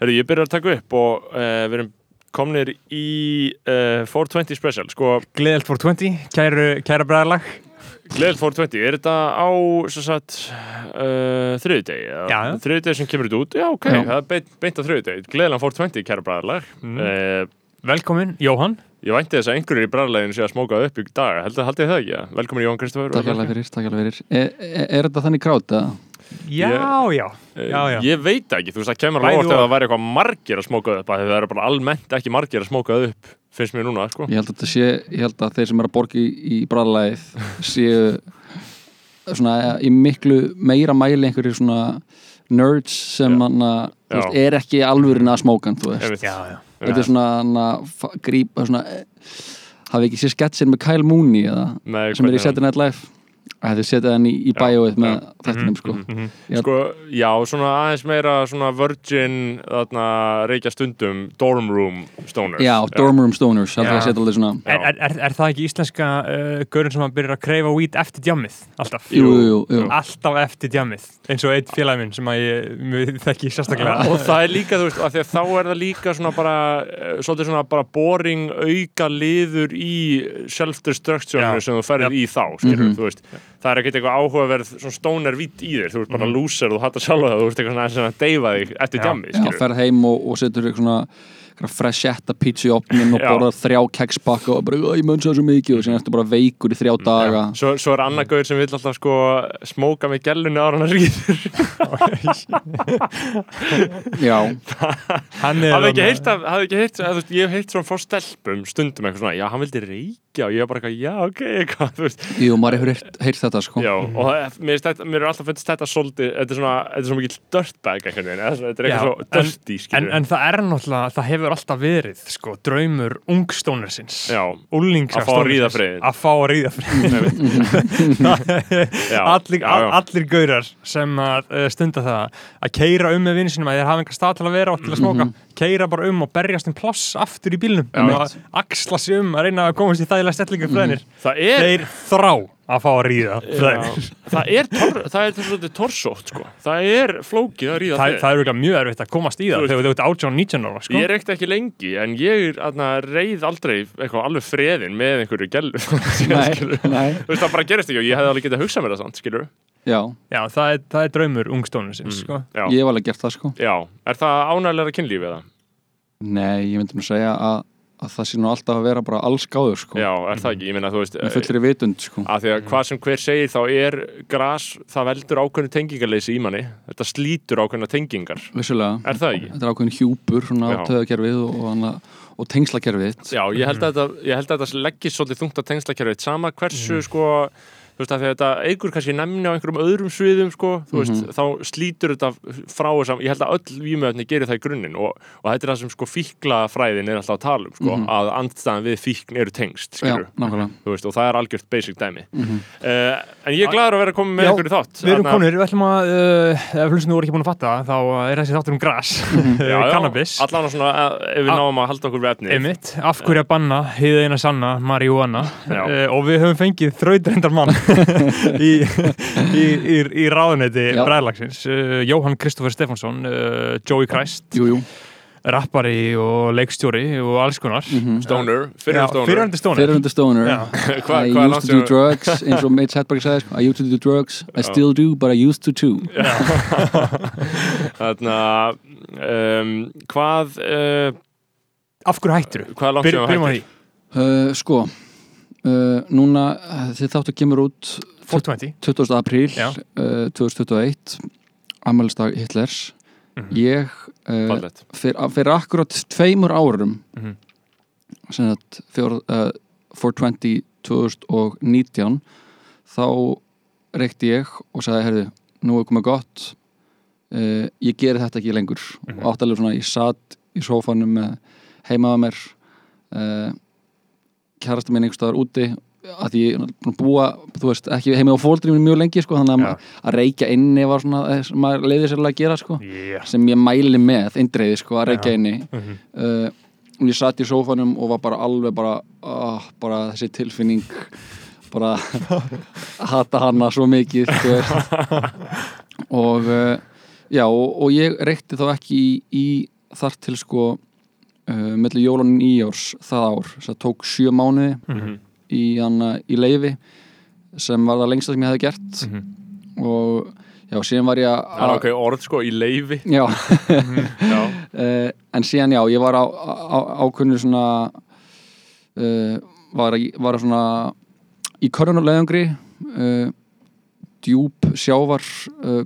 Herru, ég byrjar að taka upp og uh, við erum komnir í uh, 420 special sko, Gleðelt 420, kæru, kæra bræðarlag Gleðilt 420, er þetta á svo sagt uh, þriðudegi? Já, já. Þriðudegi sem kemur þetta út, já ok, Já. það er beint, beint á þriðudegi Gleðilan 420, kæra bræðarlag Mm. uh, Velkomin, Jóhann Ég vænti þess að einhverjir í bræðarleginu sé að smóka upp í dag Heldur haldið þið það ekki? Ja? Velkomin Jón Kristofur Takk alveg fyrir, takk alveg fyrir Er, er, er þetta þannig krát að Já, já, Eh, já, já. Ég veit ekki, þú veist það kemur alveg og. að það væri eitthvað margir að smóka upp því það eru bara almennt ekki margir að smóka upp finnst mér núna, sko ég held að þetta sé, ég held að þeir sem er að borga í, í bræðalæðið séu svona í miklu meira mæli einhverjir svona nerds sem hann að er ekki alvörin að smókan þú veist. Einmitt. Já, já. þetta er svona hann að grípa svona eh, hafi ekki séð sketsin með Kyle Mooney eða, Nei, sem er í Saturday Night Live að þið setja hann í, í Já, bæjóið með já. þættinum sko Mhm. Já. Sko, já, svona aðeins meira svona virgin, þarna, reykja stundum dorm room stoners Já, Dorm Room Stoners, það er Já. Já. Er, er, er, það ekki íslenska uh, gaurinn sem að byrja að kreifa weed eftir djammið? Alltaf? Jú, jú, jú, Alltaf eftir djammið eins og einn félag minn sem að ég þekki sérstaklega og það er líka, þú veist, af því að þá er það líka svona bara, eh, svolítið svona bara boring auka liður í self-destructionu Já. sem þú ferð Já. í þá, skilur, Mhm. þú veist það er ekkert eitthvað áhugaverð, svona stoner vitt í þér þú ert bara Mhm. lúser og þú hattar sjálfa það þú ert eitthvað svona aðeins að deyfa þig eftir Já. djammi, Já, skilur ferð heim og, og setur eitthvað svona freshetta pizza í opnin og Já. borðar þrjá kekspakka og bara, "Æ, ég mun svo mikið. Og síðan ertu bara veikur í þrjá daga. Svo, svo er annar gauður sem vill alltaf sko smóka með gellunni ára hann að ríður Já, Hann er hafði ekki heyrt af, hafði ekki heyrt, eða, þú veist, ég hef heyrt svona frá stelpum stundum eitthvað svona, já, hann vildi reykja. Og ég er bara eitthvað, já, ok, eitthvað, þú veist. Jú, maður hefur heyrt, heyrt þetta sko. Já, og það- mér, finnst þetta, mér er alltaf finnst þetta svolítið, þetta er svona, þetta er svona veginn, eða svona, þetta er Já, eitthvað svo en- En, skilur en það er náttúrulega, það hefur alltaf verið sko, draumur Úlingsa Að fá að ríða friðinn. Að fá að ríða friðin Já, allir, allir gaurar sem að uh, stunda það. Að keira um með vinnu sinum að þeir hafa einhver stað til að vera og til að smóka keira bara um og berjast um pláss aftur í bílnum. Og axla sig um að reyna að komast í þægilega stellingu friðinir það er þeir þrá að fá að ríða friðinir Já, það er, tor, það er svolítið torsótt sko. það er flókið að ríða það, það er mjög erfitt að komast í það þegar þú ert 18-19 ára sko. ég reykti ekki lengi en ég aðna, reið aldrei eitthvað alveg freðin með einhverju gellu Nei, nei, þú veist það bara gerist ekki og ég hefði alveg getað hugsað mér það já, Já, það er, það er draumur ungstónersins sko. já, ég hef alveg gert það sko. Já, er það ánægilega kynlífi eða? Nei, ég myndi nú segja að, að það sé nú alltaf að vera bara alls gáður sko. Já, er það ekki, ég meina þú veist með fullri vitund sko. að því að hvað sem hver segir þá er gras, það veldur ákveðnu tengingarleysi í manni. Þetta slítur ákveðna tengingar. Vissulega, er það ekki? þetta er ákveðin hjúpur svona á Já. töðakerfið og, og, og tengslakerfið. Já, ég held að þetta, ég held að þetta leggist svolítið þungt á tengslakerfið, sama hversu sko, þú veist að því að þetta eigur kannski nefni á einhverjum öðrum sviðum sko, þú veist, þá slítur þetta frá þessam, ég held að öll vímöfni gerir það í grunninn og, og þetta er það sem sko fíklafræðin er alltaf að tala um sko, að andstæðan við fíkn eru tengst, Já, skilur, nákvæmlega. Þú veist, og það er algjört basic dæmi. Mhm. Uh, en ég er gladur að vera komið með Já, einhverju þátt. Við erum konur, við ætlum að uh, ef hlustinu voru ekki búin að fatta þá er þessi þáttur um Já, já, cannabis. Allan svona, eh, ef við náum að halda okkur við efnið. Af hverju að banna hið eina sanna, marihuana Já. uh, og við höfum fengið þrautrendar mann í, í, í, í ráðuneyti Já. bræðlagsins uh, Jóhann Kristoffer Stefánsson uh, Joey Christ, Jú, jú, rappari og leikstjóri og alls konar. Stoner, fyrir Já, stoner. fyrirhandi stónir fyrirhundi stoner. Já. Hva, I hvað used langt to do drugs eins og Mitch Hedberg sagði sko, I used to do drugs, I still do but I used to too. Þarna, um, hvað, uh, Af hverju hættur hvað er langt þú á hættir? því, uh, Sko uh, Núna, þið þáttu kemur út 420 20. apríl uh, 2021 Amalistag Hitlers Mhm. Ég uh, Fallegt. fyrir, fyrir akkurat tveimur árum Mhm. sem að uh, 420 2019 þá reykti ég og sagði, herðu, nú er komið gott uh, ég geri þetta ekki lengur Mhm. og áttalega svona, ég satt í sófanum heimaða mér uh, kærasta minn einhvers staðar úti að því ég búa, þú veist, ekki heima á fóldrýminu mjög lengi, sko, þannig að, Já. ma- að reykja inni var svona, eh, sem maður leiði sérlega að gera, sko, yeah. sem ég mæli með eindreiði, sko, að reykja inni Mhm. uh, og ég satt í sófanum og var bara alveg bara, oh, bara þessi tilfinning bara hata hana svo mikið og uh, já, og, og ég reykti þá ekki í, í þar til sko uh, mellir jól og nýjárs það ár það tók sjö mánuði Mhm. í, hana, í leifi sem var það lengsta sem ég hefði gert Mhm. og já, síðan var ég Það er að ok, orð sko í leifi já, Já, uh, en síðan já, ég var á, á, ákunni svona uh, var, að- var að svona í körnulegangri djúp sjávar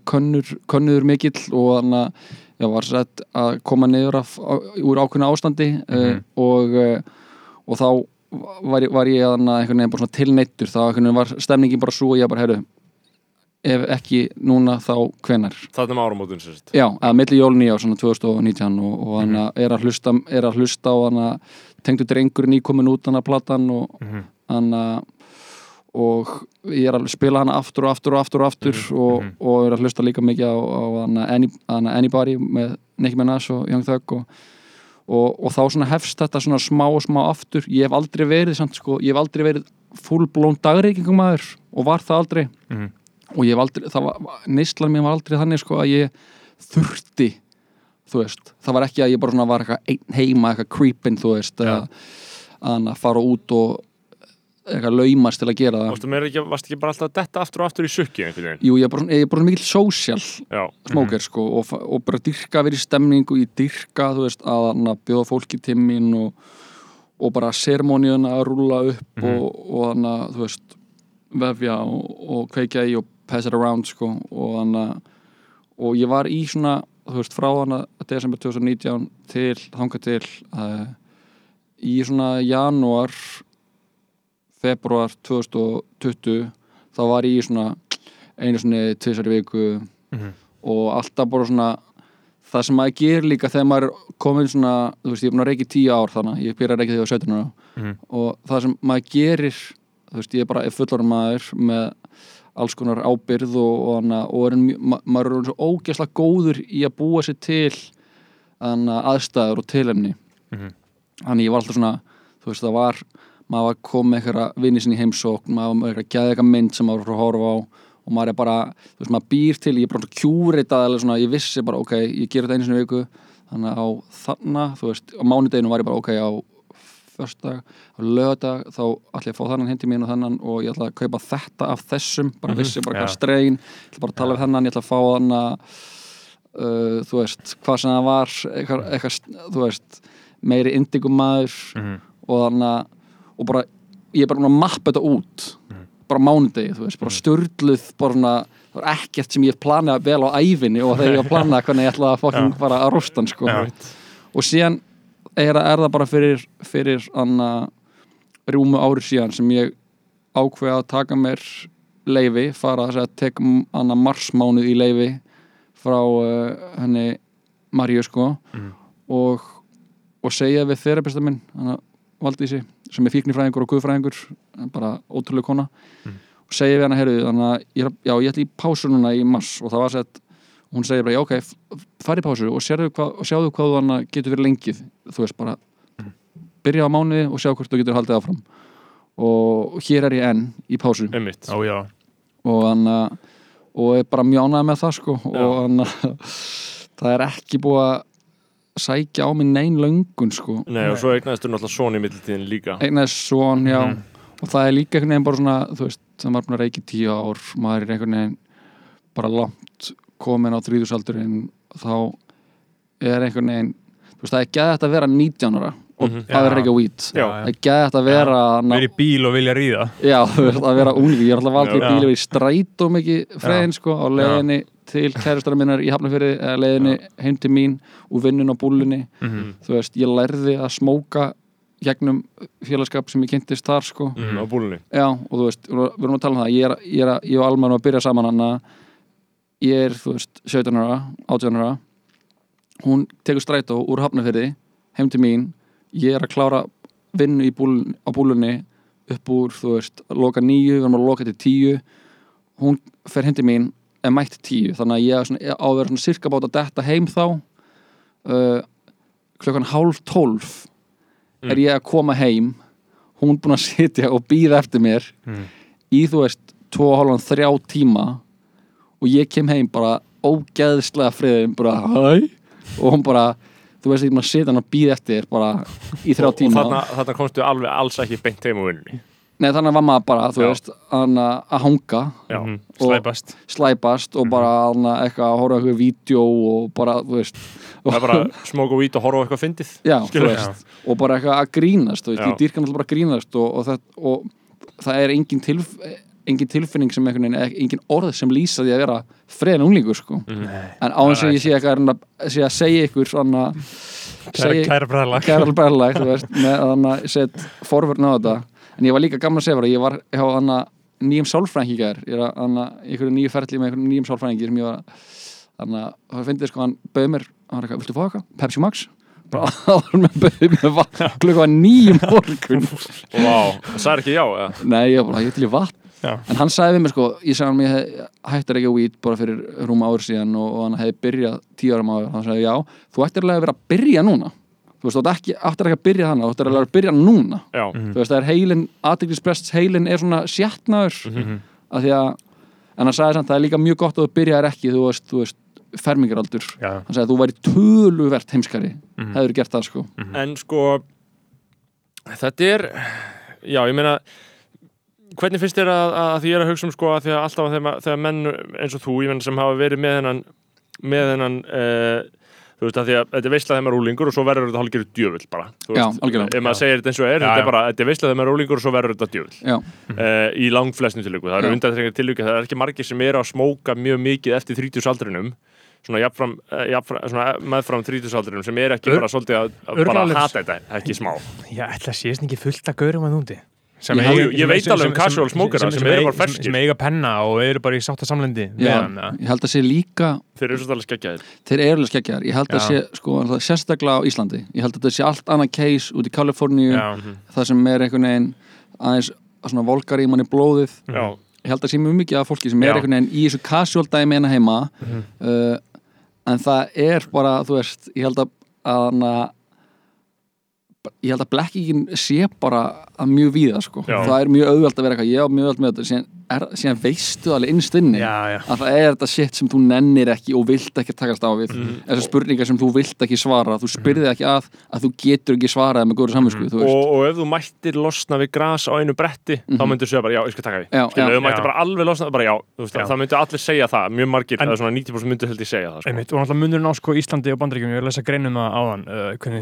könnur, könnuður mikill og þannig að já, var sett að koma niður af, úr ákunni ástandi uh, Mhm. og, uh, og þá var, ég- var ég að tilneittur þá var stemningin bara svo og ég bara, heyrðu ef ekki núna þá hvenar það er um áramótun sérst Já, að milli jólun í á svona 2019 og, og hann er að hlusta er að hlusta og tengdu drengurinn í komin út hann að platan og Mhm. hann að og ég er að spila hana aftur og aftur og aftur og aftur og, mhm. og er að hlusta líka mikið á, á hana, Any, Anybody með Nicki Minaj og Young Thug og, og, og þá svona hefst þetta svona smá og smá aftur ég hef aldrei verið samt sko, ég hef aldrei verið fullblón dagreikingum maður og var það aldrei Mhm. og ég hef aldrei, það var, neyslan mér var aldrei þannig sko að ég þurfti þú veist, það var ekki að ég bara svona var eitthvað heima, eitthvað creepin þú veist, að, að fara út og eitthvað laumast til að gera það. Varstu meira ekki, varstu ekki bara alltaf detta aftur og aftur í sukki einhvern veginn? Jú, ég er bara, ég er bara mikill social Já, smóker sko og, og bara dyrka að vera í stemningu ég dyrka, þú veist, að, að bjóða fólki til mín og, og bara sermóniun að rúla upp og, og þannig að, þú veist vefja og, og kveikja í og pass it around sko og þannig að og ég var í svona, þú veist, frá þannig að desember 2019 til, þanga til uh, í svona janúar februar 2020 þá var ég í svona einu svona tvisar í viku Mhm. og alltaf bara svona það sem maður gerir líka þegar maður komin svona, þú veist, ég er búin að reykja í tíu ár þannig, ég byrja að reykja þegar ég var 17 ára Mhm. og það sem maður gerir þú veist, ég er bara fullorinn maður með alls konar ábyrð og, og, og er, maður er orðinn svo ógæslega góður í að búa sér til aðstæður og tilefni Mhm. þannig ég var alltaf svona þú veist, það var, maður var komið eitthvað vinni sinni í heimsókn, maður var eitthvað gæði eitthvað mynd sem maður var að horfa á og maður er bara, þú veist, maður býr til ég er bara svona kjúreitað eða svona, ég vissi bara ok, ég ger þetta einu sinni viku. Þannig að á þarna, þú veist, á mánudeginu var ég bara ok, á föstudag á lögadag, þá ætla ég að fá þannan hindi mín og þannan og ég ætla að kaupa þetta af þessum, bara vissi bara hvað stregin ég ætla bara að tala við hennan, ég ætla að fá hann að uh, þú veist, hvað sem það var eitthvað, eitthvað þú veist, meiri indigum maður Mhm. og þannig að og bara, ég er bara búin að mappa þetta út bara á mánudegi, þú veist, bara störluð bara svona, það var ekkert sem ég planaði vel á æfinni og þegar ég var planað hvernig ég ætlaði að fokkin Já. fara að rústa hann sko. Já. og síðan er, er það bara fyrir fyrir anna rúmu ári síðan sem ég ákveða að taka mér leifi, fara að tek anna marsmánuð í leifi frá uh, henni Maríu sko Mhm. og, og segja við þerapista minn hana Valdísi, sem er fíknifræðingur og guðfræðingur bara ótrúlega kona og segja við hana, heyrðu, þannig að ég, já, ég ætla í pásu núna í mars. Og það var sett hún segir bara, já ok, fari í pásu og hvað, og sjáðu hvað þú hana getur verið lengið. Þú veist bara byrja á mánuði og sjá hvort þú getur haldið áfram. Og hér er ég enn í pásu. Einmitt. Og hann og er bara mjánað með það sko. Og hann það er ekki búið að sækja á mig nein löngun sko. Nei, og svo eignaðist þú náttúrulega svona í mittiltíðin líka. Eignaði svon, já. Mhm. og það er líka einhvern veginn bara svona þú veist, það að reykja í tíu ár maður er einhvern veginn bara langt komin á þrýðusaldurinn þá er einhvern veginn þú veist, það er gæðið að vera 19 ára og Mhm. það er reykja hvít það er gæðið að vera ná, Verið í bíl og vilja ríða. Já, þú veist, að vera unglingi ég er alltaf valdið og til kæristara minnar í Hafnarfyrði eða leiðinni heim til mín úr vinnun á búlunni. Mhm. þú veist, ég lærði að smóka gegnum félagskap sem ég kynntist þar sko. Mm, á búlunni. Já, og þú veist, við erum að tala um það. Ég er, ég er, ég og Alman að byrja saman hann að ég er, þú veist, 17 ára 18 ára. Hún tekur strætó úr Hafnarfyrði heim til mín, ég er að klára vinnu í búl, á búlunni upp úr, þú veist, loka nýju við erum að loka til tíu. Hún fer heim til mín, er mætt tíu. Þannig að ég er á að vera svona sirka bát að detta heim þá uh, klukkan hálf tólf er ég að koma heim. Hún búin að sitja og býða eftir mér Mhm. í þú veist tvo og hálfan þrjá tíma. Og ég kem heim bara ógeðslega friðin bara hæ? Og hún bara þú veist ekki maður sita hann að býða eftir bara í þrjá og, og tíma. þarna, þarna komstu alveg alls ekki beint heim á vinnunni Nei, þannig var maður bara, þú Já. veist hann að hanga, Já, Mhm, Og- Slæpast slæpast og bara hann eitthvað að horfa eitthvað vídeo og bara, þú veist það er bara smók og vít og horfa á eitthvað fyndið Já, þú Skilur. veist, og bara eitthvað að grínast þú veist, Já. ég dýrkan alltaf bara að grínast og, og, það, og það er engin, tilf, engin tilfinning sem einhvern veginn, engin orð sem lýsa því að vera freðin unglingur sko. Mhm. en á þess að ég sé eitthvað er hann að sé að segja ykkur svona Kæra, kæra bræðlag kæral bæðalag þú veist, með þannig að set forvörn á þetta en ég var líka gamla bara, ég var hjá hann að nýjum gær ég er að einhverju nýju ferli með einhverju nýjum sálfræðingi sem ég var þannig að það finnst sko hann bauð mér hann var eitthvað, viltu fá eitthvað? Pepsi Max? bara áður með bauð mér vatn klukka nýjum morgun Vá, það sagði ekki já eða? nei, ég var bara, ég til í vatn Já. en hann sagði við mér sko, ég sagði hann ég hættir ekki að weed bara fyrir rúma ár síðan og, og hann hefði byrjað tíu árum áður hann sagði, já, þú ættir alveg að vera að byrja núna þú veist, þú ættir ekki, að byrja þannig þú ættir alveg að byrja núna. Já, þú veist, það er heilin, aðdeglisprest heilin er svona sjatnaður Mhm. af því að, en hann sagði samt það er líka mjög gott að þú byrjaðir ekki, þú veist, þú veist fermingaraldur, Já. hann sagði að þú væri töluvert heimskari, Mhm. hefur gert það sko. En sko þetta er já, ég meina hvernig finnst þér að, að því ég er að hugsa um sko að því að alltaf að þegar, þegar menn eins og þú, ég meina sem hafa verið með hennan með hennan uh, þú veist að því að þetta er veistlega þegar maður er úlingur og svo verður þetta hálfgerður djöfull bara Já, ef maður segir þetta eins og er, Já, þetta er bara þetta er veistlega þegar maður er úlingur og svo verður þetta djöfull. Já, uh, í langflestum tilvíku, það eru undanþrengar tilvíku það er ekki margir sem eru að smóka mjög mikið eftir 30 aldrinum svona, jafnfram, uh, jafnfram, svona meðfram 30 aldrinum sem er ekki Ör- bara svolítið að, bara hata þetta ekki smá. Já, ætla að séðst ekki fullt að gaurum að núti sem Ég- Jú, ég sem- veit sem- alveg um sem- casual smokera sem eru bara sem- ferskir. sem eiga penna og eru bara í sátta samlendi já, ég held að sé líka þeir eru svolítið skeggjaðir. Þeir eru alveg skeggjar, ég held að Já. sé sko, sérstaklega á Íslandi, ég held að þetta sé allt annað case út í Kaliforníu það sem er einhvern veginn aðeins svona volgar í manni blóðið. Já, ég held að sé mjög mikið af fólki sem er einhvern veginn í þessu casual dæmi hérna heima. Mhm. uh, en það er bara, þú veist, ég held að að ég held að blekkingin sé bara mjög víða, sko, það er mjög auðvelt að vera eitthvað, ég á mjög auðvelt með þetta. Síðan, er, síðan veistu alveg já. að það er þetta shit sem þú nennir ekki og vilt ekki takast á við Mhm. þessar spurningar sem þú vilt ekki svara þú spyrði ekki að, að þú getur ekki svarað með góður samvinsku, þú veist og, og ef þú mættir losna við gras á einu bretti þá myndir segja bara já, ég skal taka því Já, Skilur, já. ef þú mættir bara alveg losna bara já, þú veist, Já. það myndir allir segja það mjög margir, En- eða svona 90% myndir held ég segja það sko. Einmitt, og náttúrulega munurinn á sko Íslandi og Bandaríkjum, ég vil lesa greinum það áðan uh, hvernig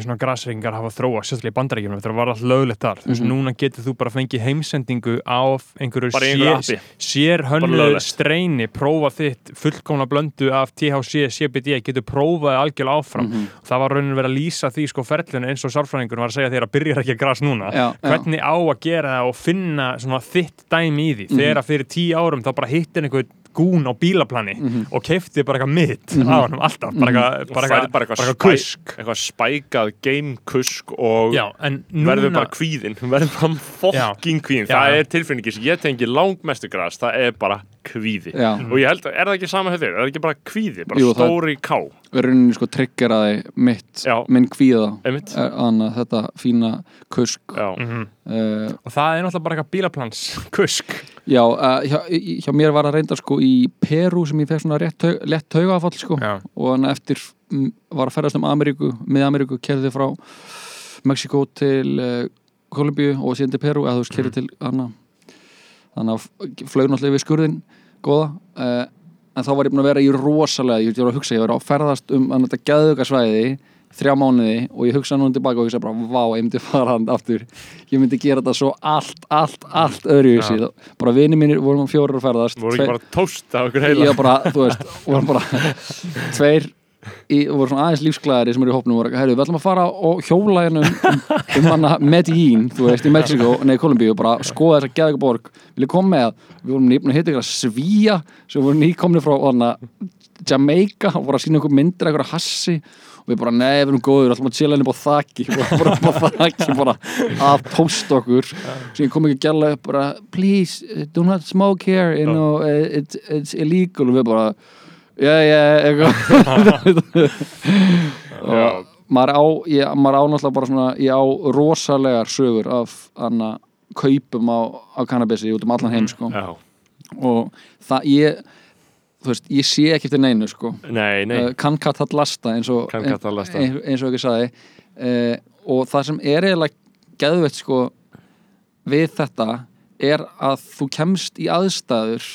appi sér Bara hönnu löglegt. streyni prófa þitt fullkomna blöndu af THC, CBD getur prófað algjörlega áfram Mhm. það var raunin verið að lýsa því sko ferlun eins og sálfræðingur var að segja þér að byrja ekki að gras núna Já, já. hvernig á að gera það og finna þitt dæmi í því Mhm. þegar fyrir tíu árum þá bara hittir einhver gún á bílaplani Mhm. og kefti bara eitthvað mitt á hann alltaf, bara eitthvað og bara færð eitthvað, bara bara eitthvað, kusk. eitthvað spækað game kusk og Já, núna verður bara kvíðin verður bara fokking kvíðin Já. það er tilfinningi sem ég tengi langmestu gras það er bara kvíði. Já. og ég held, að- er það ekki sama hefur, er það ekki bara kvíði bara Jú, stóri ká rauninni sko triggeraði mitt, Já. minn kvíða. Einmitt, er annað þetta fína kusk. Mhm. uh, og það er náttúrulega bara eitthvað bílaplans kusk. Já, uh, hjá, hjá mér var það reyndar sko í Peru sem ég fekk svona rétt lett taugafall sko. Já. og hann eftir var að ferðast um Ameríku með Ameríku, kerði frá Mexiko til uh, Kolumbíu og síðan til Peru, eða þú veist, kerði til hana, þannig að flög náttúrulega við skurðin góða uh, en þá var ég búin að vera í rosalega ég var að hugsa, ég var að ferðast um hann þetta geðugasvæði þrjá mánuði og ég hugsa núna tilbaka og ég hugsa bara, vá, ég myndi fara hann aftur. Ég myndi gera þetta svo allt, allt, allt öðruvísi, Já. bara vini mínir vorum fjórir að ferðast voru ekki bara tóst af okkur heila? Ég bara, þú veist, vorum bara tveir í, voru svona aðeins lífsglæðari sem eru í hópnum og voru heyrðu, við ætlum að fara og hjóla hérna um, um, um hana Medellín, þú veist, í Mexiko, nei, Kolumbíu, bara skoða þessa geðega borg, vilja koma með við vorum nýbúin að hitta ykkur að svíja sem voru nýkomni frá hana Jamaica og voru að sína ykkur myndir ykkur að hassi. Og við bara, nei, við erum góður, ætlum að chilla henni upp á þakki bara, bara upp á þakki, bara að tóst okkur. Sem kom ekki gæla upp bara, please, uh, do not smoke here you know, uh, it's, it's illegal. Og við bara, já, já, eitthvað. Og maður á, ég, maður á náttúrulega bara svona, ég á rosalegar sögur af hana kaupum á, á kannabisi út um allan heim sko. já, og það ég þú veist, ég sé ekki eftir neinu sko. Nei, nei, uh, kann katt hatt lasta eins og, hatt lasta. eins, og ekki sagði. Uh, og það sem er eiginlega geðveitt sko við þetta er að þú kemst í aðstæður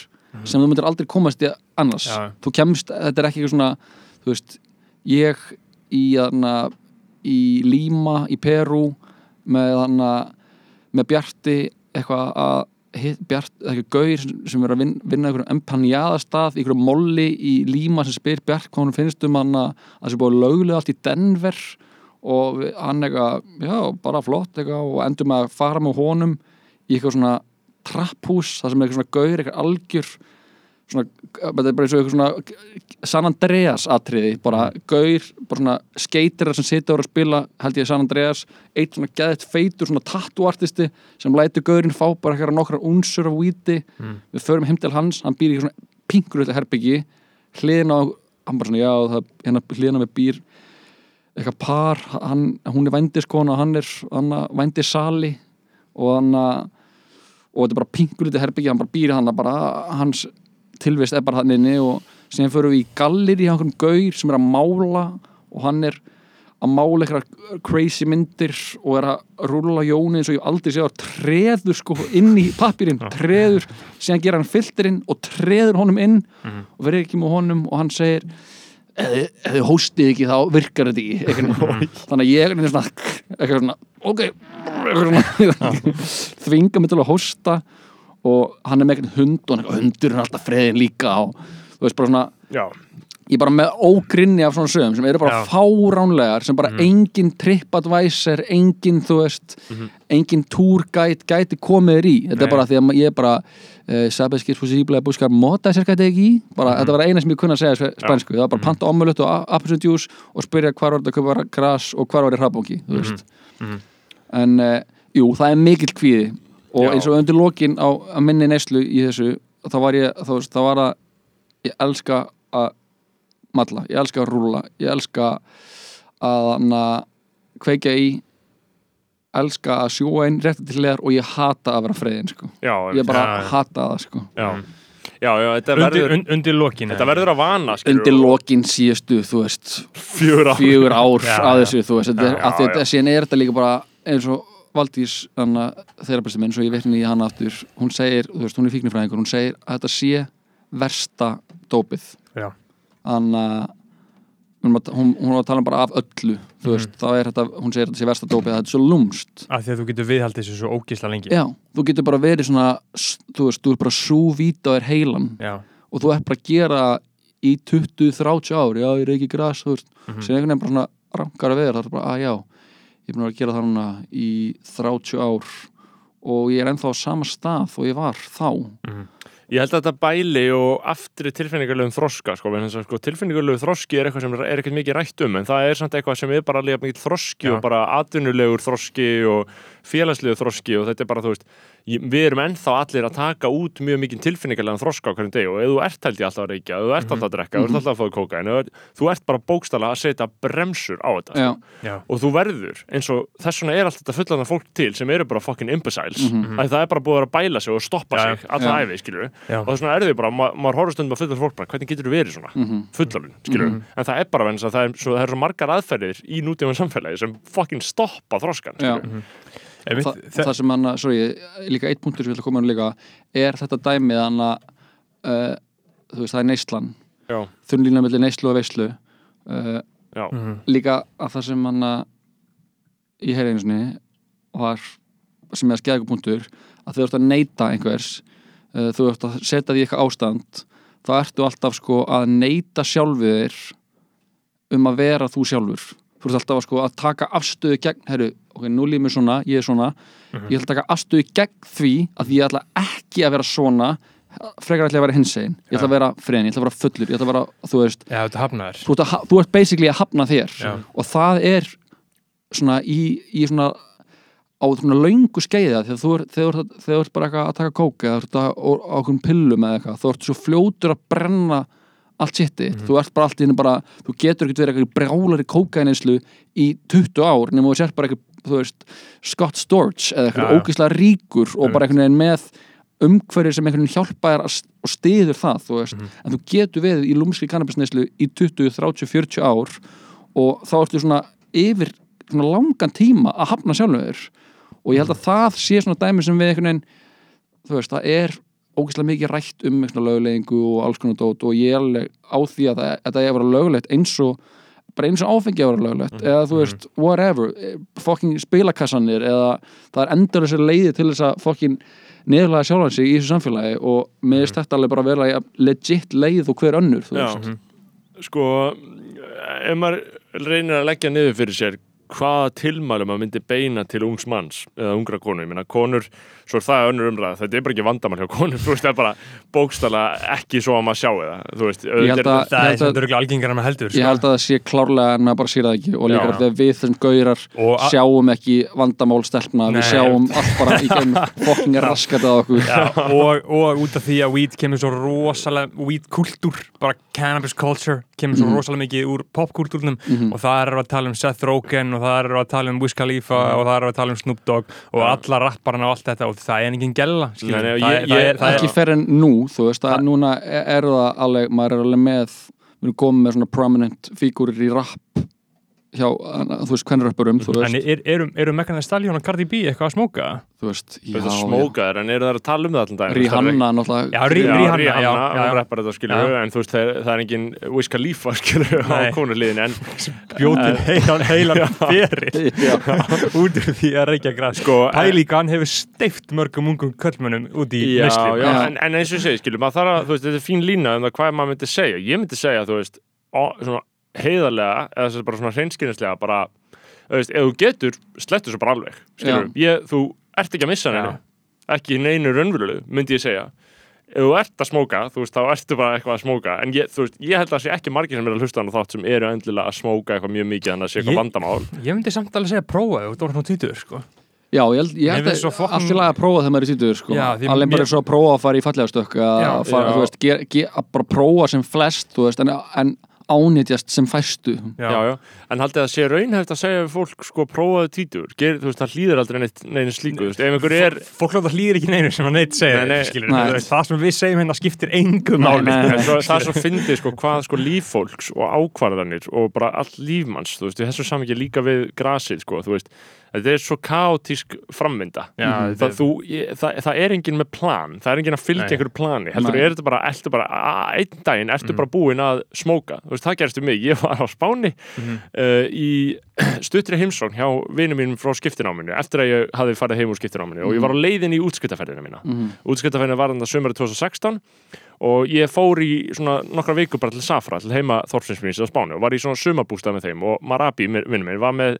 sem þú myndir aldrei komast í annars Já. þú kemst, þetta er ekki eitthvað svona þú veist, ég í, þarna, í Líma í Perú með, þarna, með Bjarti eitthvað að Bjart, eitthvað gaur sem er að vinna, vinna einhverjum empanjadastað, einhverjum molli í Líma sem spyr Bjart hvað hann finnst um hann að það sé búið löglega allt í Denver og hann eitthvað, já, bara flott eitthvað og endur með að fara með honum í eitthvað svona trapphús það sem er eitthvað svona gaur, eitthvað algjör svona, þetta er bara eins og eitthvað svona San Andreas atriði bara gaur, bara svona skeitir sem situr og spila, held ég San Andreas. Eitt svona geðett feitur, svona tattooartisti sem lætur gaurinn fá bara eitthvað nokkrar unsur af víti. Við förum heim til hans, hann býr í svona pingur þetta herbyggi, hliðina á hann bara svona, já, það, hérna hliðina með býr eitthvað par. Hann, hún er vændiskona, hann er hann vændisali og hann og þetta er bara pingur þetta herbyggi, hann bara býr hann bara, hans tilvist er bara hann inni og síðan förum við í gallir í einhverjum gaur sem er að mála og hann er að mála eitthvað crazy myndir og er að rúla jóni eins og ég aldrei séð að treður sko inn í pappirinn, treður síðan gera hann filterinn og treður honum inn og verður ekki með honum og hann segir ef þið- hóstið ekki þá virkar þetta ekki. Eitthvað- þannig að ég er svona eitthvað svona, ok þvinga mig til að hósta og hann er með eitthvað hund og hundur er alltaf freðin líka og þú veist bara svona já, ég er bara með ógrinni af svona sögum sem eru bara Já. fáránlegar sem bara engin TripAdvisor engin þú veist engin tourguide gæti komið þér í. Þetta Nei. er bara því að ég er bara sabes que es posible a buscar ekki í bara þetta var eina sem ég kunna að segja spænsku. Það var bara panta omelut og juice og spyrja hvar var þetta að köpa gras og hvar var þetta hraðbóki þú veist. En uh, jú, það er mikill kvíði. Og Já. eins og undir lokin á að minni neyslu í þessu þá var ég, þá, þá var það ég elska að matla, ég elska að rúla ég elska að hana, kveikja í elska að sjúa einn rétt til leðar og ég hata að vera freyðin sko. já, ég bara Já. hata það sko. já, já, já þetta undir, verður un, undir lokin þetta verður að vana skilur, undir og- lokin síðustu þú veist, fjögur ár fjögur ár Já, að þessu þú veist, þetta Já, að þetta, síðan er þetta líka bara eins og Valdís þeirra besti minn, svo ég veitni í hana aftur hún segir, þú veist, hún er fíknifræðingur hún segir að þetta sé versta dópið Já. þannig að hún, hún var að tala bara af öllu þú veist, þá er þetta, hún segir þetta sé versta dópið þetta er svo lúmst af því að þú getur viðhaldið þessu svo ógísla lengi. Já, þú getur bara verið svona þú veist, þú er bara súvíta á þér heilan. Já. og þú ert bara að gera í 20-30 ár, já, ég er ekki græs þú veist, Mhm. sem einhvern veginn bara svona rankar að vera, það er bara, að já ég er búin að gera það núna í 30 ár og ég er ennþá á sama stað og ég var þá Ég held að þetta bæli og aftri tilfinningarlegum þroska sko, sko, tilfinningarlegu þroski er eitthvað sem er ekkert mikið rætt um en það er samt eitthvað sem er bara alveg mikið þroski Já. og bara atvinnulegur þroski og félagslegu þroski og þetta er bara, þú veist, við erum ennþá allir að taka út mjög mikið tilfinningarlegan þroska á hverjum degi og ef þú ert held ég alltaf að reykja, ef þú ert alltaf að drekka, ef þú ert alltaf að fóða kóka en þú ert bara bókstala að setja bremsur á þetta já, Já. og þú verður eins og þess vegna er allt þetta fullan fólk til sem eru bara fucking imbeciles. Mhm. að það er bara búið að bæla sig og stoppa Já, sig alla já. æfi, skilur Já. og þess vegna er þau bara, ma maður horfður stundum að fullan fólk bara, hvernig getur þú verið svona, mm Mhm. fullalun skilur en það er bara vegna þess að það er, svo, það er svo Einmitt, Þa, þe- það sem hann, sorry, líka eitt punktur sem ég að koma hann líka, er þetta dæmið hann að uh, þú veist, það er neyslan. Já, þunnlína mellir neyslu og veyslu uh, já, Mhm. líka að það sem hann að í heyrðinsinni var sem er skæðið punktur að þú ert að neyta einhvers uh, þú ert að setja því eitthvað ástand þá ertu alltaf sko að neyta sjálfið þér um að vera þú sjálfur þú ert alltaf að, sko, að taka afstöðu gegn herru, ok, nú líður mér svona, ég er svona. Ég ætla að taka afstöðu gegn því að ég ætla ekki að vera svona frekar ætla að vera hinsegin. Ég ætla að vera frein, ég ætla að vera fullur ég ætla að vera, þú veist, Já, þú ert, ha- þú ert basically að hafna þér. Já. og það er svona í, í svona á svona löngu skeiða þegar þú ert, þú ert bara að taka kók eða þú ert á okkur pillum eða eitthvað þú ert svo fljótur að brenna allt sitt Mhm. þú ert bara allt í henni bara þú getur ekkert verið eitthvað brjálari kókaininslu í 20 ár nema þú sért bara eitthvað þú veist, Scott Storch eða eitthvað Já, já. ógeðslega ríkur og bara einhvern veginn með umhverfi sem einhvern veginn hjálpa st- og stiður það, þú veist Mhm. en þú getur við í lúmskri kannabisneislu í 20, 30, 40 ár og þá ertu svona yfir svona langan tíma að hafna sjálfum þér og ég held að það sé svona dæmi sem við einhvern veginn þú veist, það er ógeðslega mikið rætt um svona löglegingu og alls konar dót og ég er á því að það er að vera löglegt eins og bara eins og áfengi að vera löglegt. Eða þú veist, whatever eh, fucking spilakassanir eða það er endur þessi leiði til þess að fucking neðurlega sjálfan sig í þessu samfélagi og mér finnst þetta alveg bara vera legit leið og hver önnur þú Já, veist. sko ef maður reynir að leggja niður fyrir sér hvaða tilmælum maður myndi beina til ungs manns eða ungra konu, ég meina konur svo er það önnur umræða, þetta er bara ekki vandamál hjá konur, þú veist, það er bara bókstala ekki svo að maður sjá það, þú veist Ég held auðvitað að- það er þetta algengar en maður heldur ég sko. held að það sé klárlega en maður bara sér það ekki og líka þegar við þessum gaurar sjáum ekki vandamál stelpna Nei. við sjáum allt bara í geim fucking raskat að okkur og, og út af því að weed kemur svo rosalega, weed kultúr bara cannabis culture, kemur svo Mhm. rosalega mikið úr popkultúrnum Mhm. og það er að tala um Seth Rogen og það er að tala um Wiz Khalifa og það er að tala Snoop Dogg og Já. alla rapparana og allt þetta og það engin gella skilur, Nei, nei, það, ég- það, ég- er, það ekki er fer en nú þú veist að núna er, er það alveg maður er alveg með við erum komið með svona prominent fígúrir í rap hjá, þú veist, þú en veist, er, eru, eru Megan Thee Stallion og Cardi B eitthvað að smóka? þú veist, já, þetta já. smókaður, en eru það að tala um það allan dag Rihanna náttúrulega Já, Rihanna, já, já. reppar þetta skilur Já. en þú veist, það er, það er engin Wiz Khalifa skilur á Nei. konurliðin en bjótið heilan, heilan fyrir út úr því að reykja græs sko, Pælíkan hefur steift mörgum ungum köllmönnum út í misli en, en eins og segi, skilur, maður þarf að, þú veist, þetta er fín lína um það hvað maður myndi segja, ég myndi segja, þú veist svona heiðarlega, eða þess að bara svona hreinskynneslega, bara, þú veist, ef þú getur, slettu svo bara alveg, skilur, ég, þú ert ekki að missa neinu, ekki neinu raunverulegu, myndi ég segja ef þú ert að smóka, þú veist, þá ertu bara eitthvað að smóka, en ég, þú veist, ég held að það sé ekki margir sem er að hlusta á þátt sem eru endilega að smóka eitthvað mjög mikið, þannig að það sé eitthvað vandamál Ég myndi samt alveg segja prófa þau, þú ert svona týtur sko. Já, ég held, ég held að fucking- allt í lagi að prófa þegar maður er í sítur sko. Alveg bara er svo að prófa að fara í fallega stökk að fara, já. þú veist, að bara prófa sem flest þú veist, en, en ánýtjast sem fæstu Já. já, já. en haldið að sé raunhæft að segja við fólk sko prófaðu títur, Ger, þú veist það hlýðir aldrei neitt, neina slíku, þú veist, ef einhver er Fólk láta hlýðir ekki neinu sem að neitt segja Nei, nei. skilur, Nei. Það sem við segjum hérna skiptir engum Nei, máli nei, en svo, það er svo fyndið sko hvað sko líf fólks og ákvarðanir og bara allt lífmanns, þú veist, í þessu samvikið líka við grasið sko, þú veist þetta er svo kaotísk frammynda Já, það, þetta- þú, ég, það, það er enginn með plan. Það er enginn að fylgja einhverju plani heldur Nei. er þetta bara, ertu bara a- einn daginn ertu Mhm. bara búinn að smóka þú veist, það gerist um mig, ég var á Spáni Mhm. uh, í stuttri heimsókn hjá vinum mínum frá skiptináminu eftir að ég hafði farið heim úr skiptináminu. Og ég var á leiðin í útskiptaferðina mína. Mm. útskiptaferðin var þannig að sömur 2016 og ég fór í svona nokkra vikur bara til Safra, til heima Þorfinsmins á Spánu og var í svona sumabústað með þeim. Og Marabi, vinnum minn, var með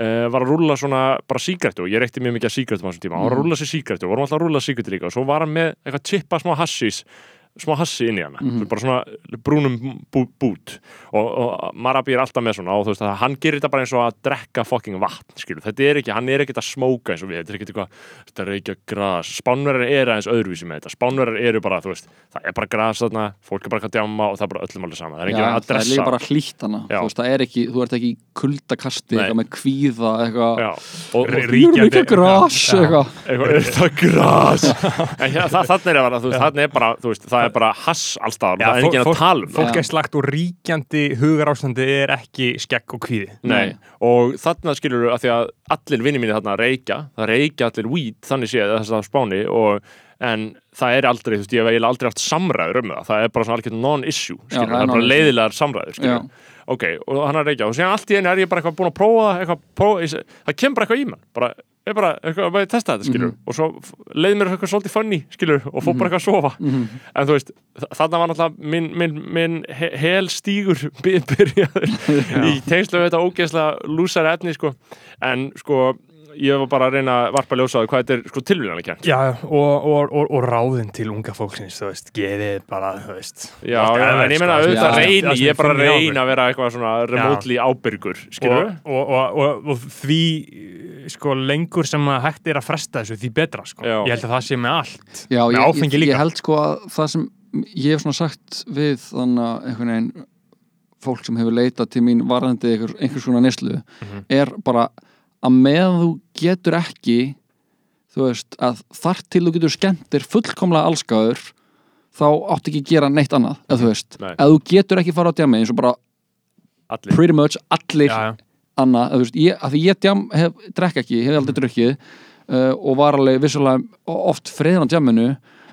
uh, var að rúlla svona bara og ég reykti mjög mikið af sígrættum á þessum tíma, hann var að rúlla sér sígrættu og vorum alltaf að rúlla sígrættu líka og svo var hann með eitthvað tippa smá hassís smá hassi inn í hana, Mhm. bara svona brúnum bú, bút. Og, og Marabi er alltaf með svona og þú veist að hann gerir þetta bara eins og að drekka fucking vatn skilur, þetta er ekki, hann er ekkert að smóka eins og við, þetta er ekkert eitthvað, þetta er ekki að gras. Spánverðar eru aðeins öðruvísi með þetta. Spánverðar eru bara, þú veist, það er bara gras þarna, fólk er bara að djamma og það er bara öllum alveg sama. Það er ekki að það er dressa. líka bara hlýtt hana. Já. þú veist, það er ekki, þú ert ekki kuldakasti eitthvað með kvíða ekki það, er það bara, það hass Já, það er enginn að tala um það. Fólk er slagt og ríkjandi hugarástandi er ekki skegg og kvíði. Nei, og þarna skilur að því að allir vinni mínir þarna reykja það reykja allir weed, þannig séð þess að spáni og en það er aldrei, þú veist, ég hef eiginlega aldrei haft samræður um það, það er bara svona alveg non-issue skilur, það er það er bara leiðilegar samræður skilur, ok, og hann er reykja og síðan allt í einu er ég bara eitthvað búin að prófa það, eitthvað, prófa, það kemur bara eitthvað í mann. Bara, ég bara, eitthvað, bara testa þetta skilur Mhm. og svo f- leið mér eitthvað svolítið funny skilur, og fór bara eitthvað að sofa Mhm. en þú veist, þa- þarna var náttúrulega minn, minn, minn he hel stígur by- byrjaður í tengslu við þetta ógeðslega lúsari efni sko. en sko ég var bara að reyna að varpa ljósa á því hvað þetta er sko tilvíðanlega kjent Já, og, og, og, og ráðin til unga fólksins, þú veist, geðið bara, þú veist Já, já, en ég meina sko, auðvitað reyni, ég er bara að reyna að vera eitthvað svona remotely ábyrgur, skilur og, og, og, og, og því sko lengur sem að hægt er að fresta þessu því betra sko. Já. ég held að það sé með allt Já, Með ég, áfengi líka. ég held sko að það sem ég hef svona sagt við þannig að einhvern veginn fólk sem hefur leitað til mín varðandi einhver, einhvers konar neslu Mhm. er bara að meðan þú getur ekki þú veist, að þar til þú getur skemmtir fullkomlega allskáður þá átt ekki að gera neitt annað eða þú veist, Nei. ef þú getur ekki fara á djami eins og bara allir pretty much allir já, já. annað, þú veist, ég, að því ég djam hef, drekk ekki, hef aldrei drukkið uh, og var alveg vissulega oft friðan á djaminu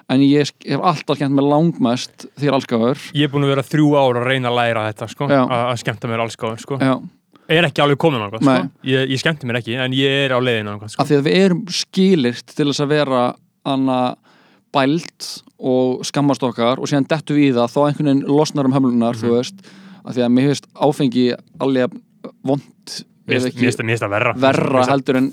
en ég hef alltaf skemmt með langmest því allskáður Ég er búin að vera þrjú ár að reyna að læra þetta sko, að að skemmta mér alls góður sko. Já, er ekki alveg komin á sko. Ég, ég skemmti mér ekki, en ég er á leiðinu sko. af því að við erum skilirt til þess að vera anna bælt og skammast okkar og síðan dettu við í það þá einhvern veginn losnar um hömlunar þú veist, af því að mér finnst áfengi alveg vond Mér verra verra heldur en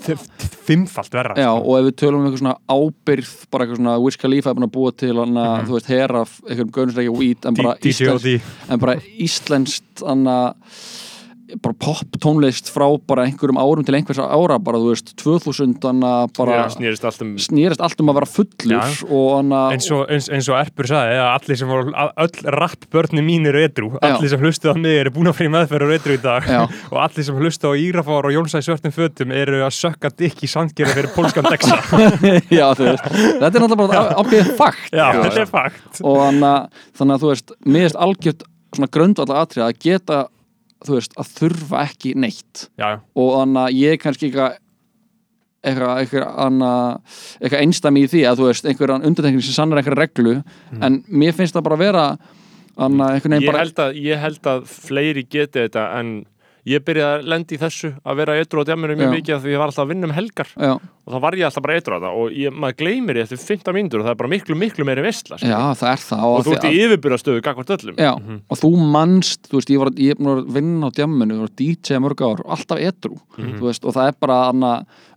Fimmfalt verra já, sko. og ef við tölum um eitthvað svona ábyrð bara eitthvað svona Wiz Khalifa er búin að búa til hana, Mhm. þú veist, hera af einhverjum gaunisleiki weed en bara, D- íslensk, DJOD en bara íslenskt bara pop tónlist frá bara einhverjum árum til einhvers ára bara þú veist, 2000 hana, bara Já, snýrist allt um snýrist allt um að vera fullur Já. og hana, eins og, og Erpur sagði að allir sem voru, að- öll rappbörni mín eru edru Já. allir sem hlustuð á mig eru búin að fyrir meðferð og edru í dag. Já. og allir sem hlustuð á Írafár og Jónsæ svörtum fötum eru að sökka dikk í sandgerði fyrir pólskan dexa já, þú veist, þetta er náttúrulega bara ákveðið fakt Já, þú þetta er fakt. Og hana, þannig að þú veist finnst algjört svona grundvallar atrið að geta þú veist, að þurfa ekki neitt. Já, og þannig að ég kannski eitthvað eitthvað, eitthvað, einstæmi í því að þú veist, einhverjan undantekning sem sannar einhverja reglu en mér finnst það bara að vera anna, einhvern veginn ég bara held, að, ég held að fleiri geti þetta en ég byrjaði að lendi í þessu að vera eitthvað á djaminu mjög mikið af því ég var alltaf að vinna um helgar. Já, og þá var ég alltaf bara eitthvað á það og ég, maður gleymir því eftir 15 mínútur og það er bara miklu, miklu meiri veistla já, það er það. Og þú ert í yfirbyrðastöðu gagvart öllum. Já, og þú manst, þú veist, ég var, ég að vinna á djamminu, ég var DJ mörg ár og alltaf edru, þú veist, og það er bara anna,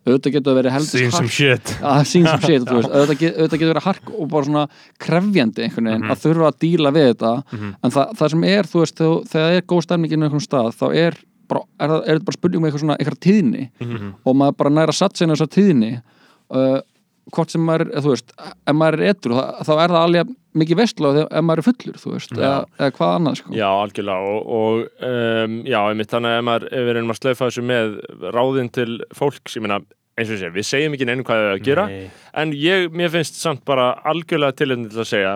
auðvitað getur verið heldur Seen some shit. Að sín sem shit, þú veist, auðvitað, get, auðvitað getur verið hark og bara svona krefjandi einhvern veginn að þurfa að díla við þetta. En það, það sem er, þú veist, þegar, þegar það er góð stemningin í einhvern stað, þá er bara, er, er þetta bara spurning með eitthvað svona, eitthvað tíðni og maður bara næra satt sinna þessar tíðni uh, hvort sem maður, er, þú veist, ef maður er edru þá, þá er það alveg mikið vestla ef maður er fullur, þú veist, eða, eða hvað annað sko. Já, algjörlega og, og um, já, einmitt þannig að ef maður, ef við erum að slaufa þessu með ráðin til fólks, ég meina eins og segi, við segjum ekki neinu hvað er að gera Nei. en ég, mér finnst samt bara algjörlega tilhengið til að segja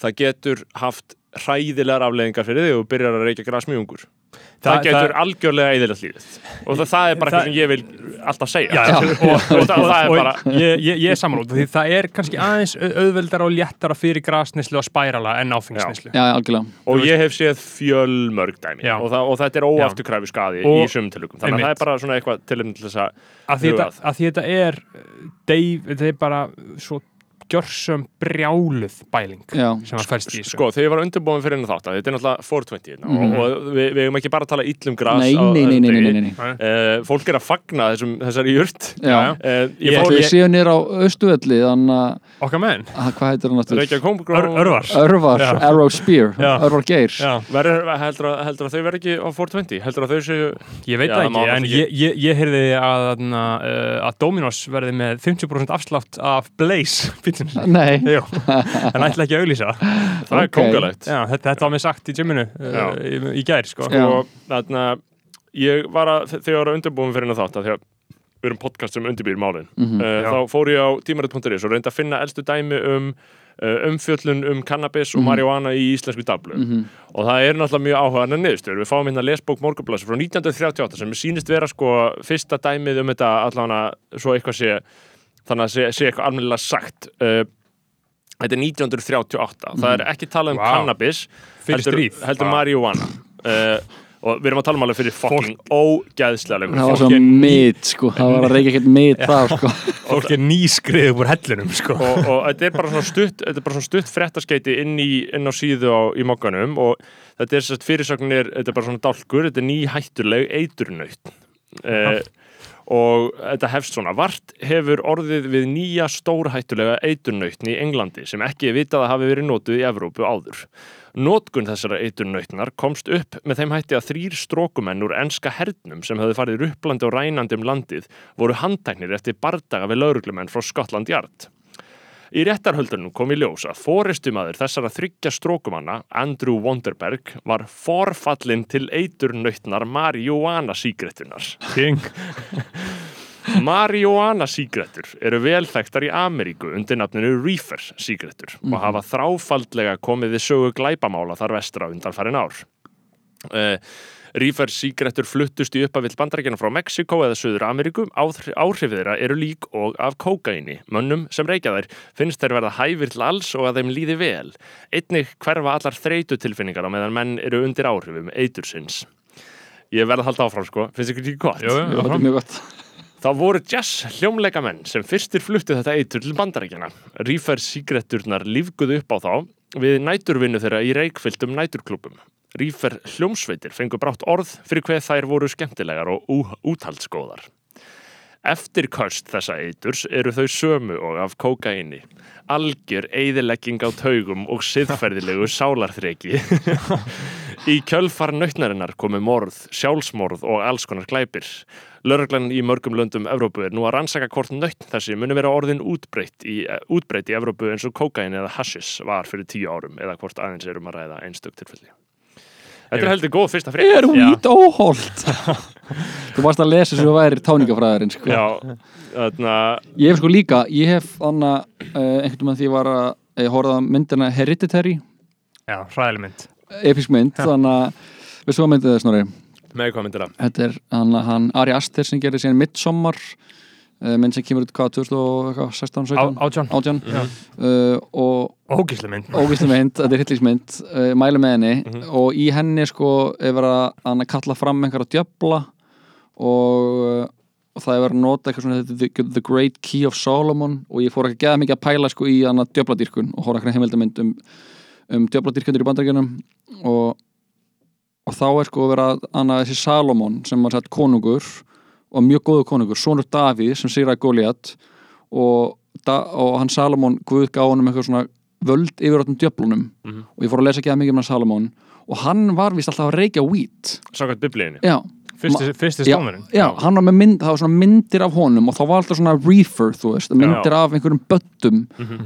það getur haft hræðilegar afleðingar fyrir þig og byrjar að reykja grasmjúngur það, Það- getur það- algjörlega eðilegt lífið og það, það er bara Það- eitthvað sem ég vil alltaf segja. Já, Já. og, og, Og það- það er bara- ég, ég, ég er samanlót því það er kannski aðeins au- auðveldara og léttara fyrir grasnislu og spærala en áfengisnislu Já, algjörlega. Og ég hef séð fjölmörg dæmi. Og, það, og þetta er óafturkræfi skadi Og- í sumum tilugum þannig að það er bara svona eitthvað til þess að að því, þetta, að. því þetta er Dave, þetta er bara svo gjörsum brjáluð bæling Já, sem að fælst í þessu. Sko, þegar ég var undirbúin fyrir þátt að þetta er náttúrulega 420 hérna, Mhm. og, og við, við hefum ekki bara að tala illum gras nei, á nei, nei, nei, nei, nei, nei. Uh, fólk er að fagna þessum, þessari jurt. Já. uh, Ég ég fór- Við séum nýr á Östuvelli okkar menn? Að hvað heitir hann Homegrown Örvar Örvar. Arrow Spear. Örvar Verður, heldur, að, heldur að þau verður ekki á 420 heldur að þau séu ég veit það það ekki, en ég, ég, ég heyrði uh, að Dominos verði með 50% afslátt af Blaze Jú, en ætla ekki að auglýsa það er Ok. kongalegt Já, þetta, þetta var mér sagt í gyminu uh, í, í gær sko. Og þarna ég var að, þegar ég var að undirbúin fyrir þátt að því að við erum podcast sem undirbýr málin Mhm. uh, Já. þá fór ég á tímarit.is og reyndi að finna elstu dæmi um uh, umfjöllun um cannabis og Mhm. marihuana í íslensku dablu Mhm. og það er náttúrulega mjög áhugaðan að niðurstöður við fáum hérna lesbók morgunblæs frá 1938 sem sýnist vera sko fyrsta dæmið um þetta allavega svo eitthvað sé þannig að sé, sé eitthvað almennilega sagt uh, þetta er 1938 það er ekki talað um Vá. cannabis Fyrir heldur, heldur Vá. marihuana. Uh, og við erum að tala um alveg fyrir fucking ógæðslega lengur það var svo mitt sko, það var að reykja ekkert mitt það sko. Fólk er nýskrið úr hellunum sko. og, og þetta er bara svona stutt þetta er bara svona stutt fréttaskeiti inn, í, inn á síðu á, í mokkanum og þetta er sérst fyrirsagnir, þetta er bara svona dálkur þetta er ný hættuleg eiturnaut eh, og þetta hefst svona vart hefur orðið við nýja stórhættulega eiturnautni í Englandi sem ekki er vitað að hafi verið notuð í Evrópu áður Notkun þessara eiturnautnar komst upp með þeim hætti að þrýr strókumenn úr enska hernum sem höfðu farið rupplandi og rænandi um landið voru handtæknir eftir bardaga við lauruglumenn frá Scotland Yard. Í réttarhöldunum kom í ljós að fóristumadur þessara þryggja strókumanna, Andrew Wonderberg, var forfallin til eiturnautnar marihuana sígrettunar. King Marihuana sígrettur eru vel þekktar í Ameríku undir nafninu Reefer sígrettur og hafa þráfaldlega komið við sögu glæpamála þar vestra undanfærin ár. Uh, Reefer sígrettur fluttust í uppavill bandarækjana frá Mexiko eða Suður Ameríku. Áhrif þeirra eru lík og af kókaini. Mönnum sem reykja þær finnst þeir verða hæfir til alls og að þeim líði vel. Einnig hverfa allar þreytu tilfinningar á meðan menn eru undir áhrifum eitursins. Ég verð að halda áfram sko, finnst ykkur ekki gott? Jú, þetta er mjög gott Það voru jazz hljómleikamenn sem fyrstir fluttu þetta eitur til bandarækjana. Rífer sígretturnar lífguðu upp á þá við næturvinnu þeirra í reikfylltum næturklubum. Rífer hljómsveitir fengu brátt orð fyrir hver þær voru skemmtilegar og úthaldsgóðar. Eftir köst þessa eiturs eru þau sömu og af kókaini. Algjör eyðilegging á taugum og siðferðilegu sálarþreki. Í kjölfar nautnarinnar komu morð, sjálfsmorð og alls konar glæpir. Lörglan í mörgum löndum Evrópu er nú að rannsaka hvort nautn þessi muni vera orðin útbreytt í, útbreytt í Evrópu eins og kókain eða hassis var fyrir tíu árum eða hvort aðeins erum að ræða einstök tilfelli. Þetta er heldur góð fyrsta frétt. Er Já. hvít óholt Þú varst að lesa svo væri táningafræðarinn sko. Já, þarna, Ég hef sko líka, ég hef þannig uh, einhvern veginn því ég var að ég horfði að myndina Hereditary Já, hræðileg mynd. episk mynd, þannig að við svo myndið það snorri með hvað myndir það? Þetta er hann, hann Ari Aster sem gerir síðan Midsommar mynd sem kemur út hvað 2016, 17 Á- Átján. 18 Já. uh, og Ógíslega mynd. óvíslega mynd, þetta er hittlísmynd uh, mælu með henni. Og í henni sko er verið að kalla fram einhverja djöfla. Og, og það er verið að nota eitthvað svona the, the Great Key of Solomon. Og ég fór ekki að geða mikið að pæla sko í hann að djöfladýrkun. Og hóra eitthvað heimildamind um, um djöfladýrkundir í bandaríkjunum. Og, og þá er sko verið að hann að þessi Salomon sem var sett konungur og mjög góðu konungur, sonur Davíð sem sigraði Goliath og, og hann Salomon Guð gá honum eitthvað svona völd yfir áttum djöflunum. Mhm. og ég fór að lesa ekki að mikið um hann Salomon og hann var vist alltaf að reykja weed Sákvæmt biblíðinni. já, Fyrsti, fyrsti já, stóðurinn. já, hann var með mynd var myndir af honum og þá var alltaf svona reefer, þú veist, myndir af einhverjum böttum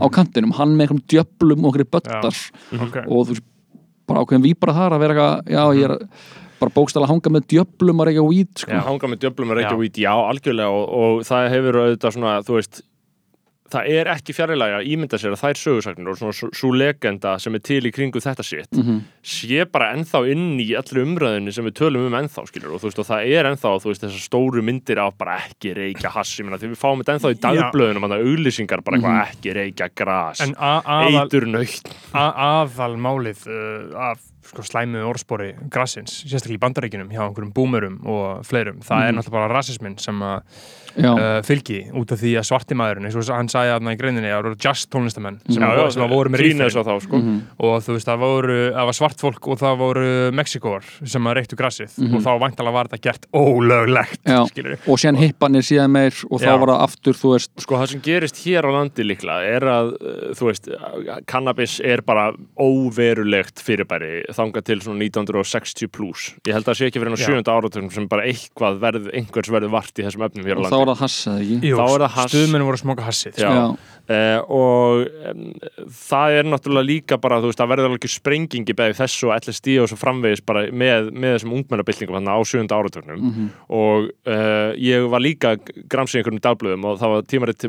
á kantinum, hann með einhverjum djöflum og einhverjum böttar Ok. og þú veist, bara ákveðin víbara þar að vera eitthvað, já, ég er bara bókstæla að hanga með djöflum að reykja weed, sko Já, hanga með djöflum að reykja Já. vít, já, algjörlega og, og það hefur auðvitað svona, þú veist það er ekki fjarilega að ímynda sér að þær sögursagnir og svona svo legenda sem er til í kringu þetta sitt Mhm. sé bara ennþá inn í allir umræðinni sem við tölum um ennþá, skilur og þú veist, og það er ennþá, þú veist, þessar stóru myndir af bara ekki reykja hass, ég meina, því við fáum þetta ennþá í dagblöðunum, þannig að auglýsingar bara eitthvað ekki reykja gras, eitur nöytt aðal málið uh, af sko, slæmu orðspori grassins, sérstaklega í bandaríkinum hjá einhverjum búmurum og fleirum, það er Mhm. náttúrulega bara rasismin sem að uh, fylgi út af því að svarti maðurinn eins og hann sagði aðna í greininni að það voru just tónlistamenn sem, Já, að, sem að voru með að þá, sko. Mhm. og þú veist, það voru, það var svart fólk og það voru Mexikóar sem að reyktu grassið. Mhm. og þá væntalega var þetta gert ólöglegt og síðan hippanir síðan meir og þá var það aftur, þú veist Sko það sem gerist hér á landi líklega er að, uh, þú veist, cannabis er bara óverulegt fyrirbæri þangað til svona 1960 plus. Ég held að það sé ekki fyrir enn á sjönda áratögnum sem bara eitthvað verð, einhvers verður vart í þessum efnum hér á og þá landi. var það hass, eða ekki Jú, er hass. stuðmenn voru smoka hassið Já. Já. Uh, og um, það er náttúrulega líka bara, þú veist, það verður alveg sprengingi beðið þessu og LSD og svo framvegis bara með, með þessum ungmennabildingum þannig á sjönda áratögnum Mhm. og uh, ég var líka gramsið einhverjum dagblöðum og það var tímarit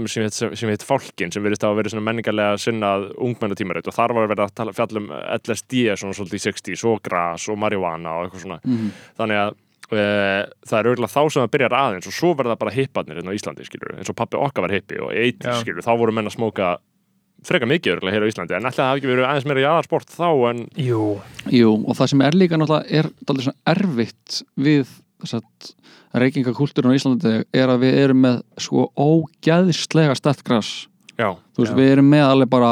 sem heit Fálkin sem verðist að vera svona menningarlega sinnað ungmennatímarit og þar var verið að tala, fjalla um LSD svona svolítið í 60s og gras og marihuana og eitthvað svona. Mhm. þannig að uh, það er auðvitað þá sem það byrjar aðeins og svo verða bara hipparnir hérna á Íslandi skilur eins og pappi okkar var hippi og eitt Já. skilur þá voru menn að smóka freka mikið örgulega hér á Íslandi. En ætla það hafi ekki verið aðeins meira í aðarsport þá en Jú, Jú, og það sem er líka náttúrulega er dálítið svona erfitt við reykingakúltúrun á Íslandi er að við erum með sko ógæðislega já, þú veist, Já. við erum með alveg bara